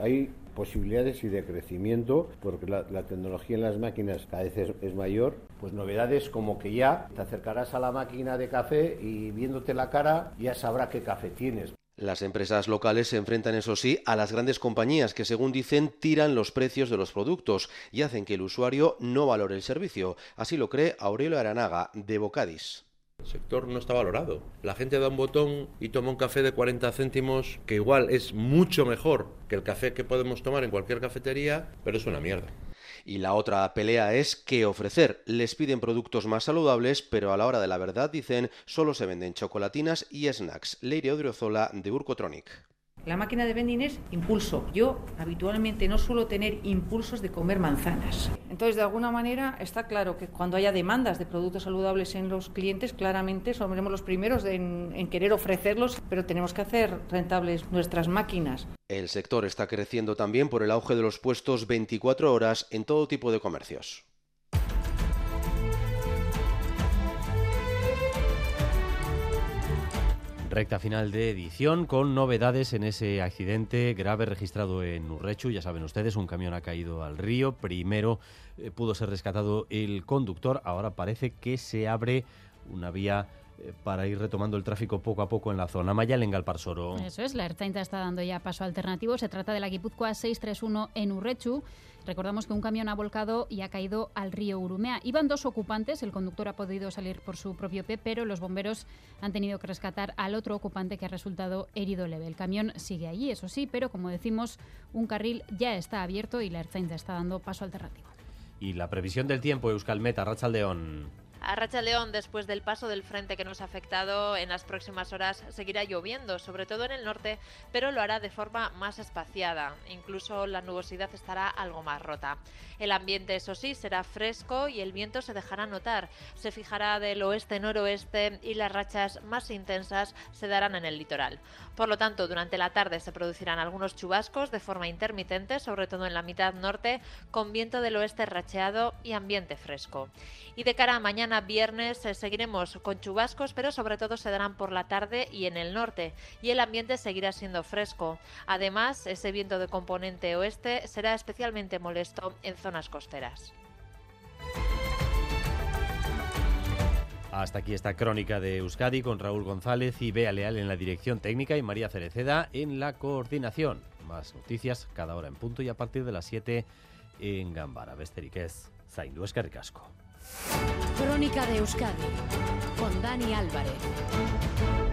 Hay posibilidades y de crecimiento porque la, tecnología en las máquinas cada vez es, mayor. Pues novedades como que ya te acercarás a la máquina de café y viéndote la cara ya sabrá qué café tienes. Las empresas locales se enfrentan, eso sí, a las grandes compañías que, según dicen, tiran los precios de los productos y hacen que el usuario no valore el servicio. Así lo cree Aurelio Aranaga, de Bocadis. El sector no está valorado. La gente da un botón y toma un café de 40 céntimos, que igual es mucho mejor que el café que podemos tomar en cualquier cafetería, pero es una mierda. Y la otra pelea es qué ofrecer. Les piden productos más saludables, pero a la hora de la verdad dicen solo se venden chocolatinas y snacks. Leire Odriozola de Urcotronic. La máquina de vending es impulso. Yo habitualmente no suelo tener impulsos de comer manzanas. Entonces, de alguna manera, está claro que cuando haya demandas de productos saludables en los clientes, claramente somos los primeros en, en querer ofrecerlos, pero tenemos que hacer rentables nuestras máquinas. El sector está creciendo también por el auge de los puestos 24 horas en todo tipo de comercios. Recta final de edición con novedades en ese accidente grave registrado en Urrechu. Ya saben ustedes, un camión ha caído al río. Primero eh, pudo ser rescatado el conductor. Ahora parece que se abre una vía para ir retomando el tráfico poco a poco en la zona. Galparsoro. Eso es, la Ertzaintza está dando ya paso alternativo. Se trata de la Guipúzcoa 631 en Urrechu. Recordamos que un camión ha volcado y ha caído al río Urumea. Iban dos ocupantes, el conductor ha podido salir por su propio pie, pero los bomberos han tenido que rescatar al otro ocupante que ha resultado herido leve. El camión sigue allí, eso sí, pero como decimos, un carril ya está abierto y la Ertzaintza está dando paso alternativo. Y la previsión del tiempo, Euskalmeta, Rachaldeón. A Racha León, después del paso del frente que nos ha afectado, en las próximas horas seguirá lloviendo, sobre todo en el norte, pero lo hará de forma más espaciada. Incluso la nubosidad estará algo más rota. El ambiente, eso sí, será fresco y el viento se dejará notar. Se fijará del oeste-noroeste y las rachas más intensas se darán en el litoral. Por lo tanto, durante la tarde se producirán algunos chubascos de forma intermitente, sobre todo en la mitad norte, con viento del oeste racheado y ambiente fresco. Y de cara a mañana viernes eh, seguiremos con chubascos, pero sobre todo se darán por la tarde y en el norte, y el ambiente seguirá siendo fresco. Además, ese viento de componente oeste será especialmente molesto en zonas costeras. Hasta aquí esta crónica de Euskadi con Raúl González y Bea Leal en la dirección técnica y María Cereceda en la coordinación. Más noticias cada hora en punto y a partir de las 7 en Gambara. Besteriquez, Zaindu. Crónica de Euskadi con Dani Álvarez.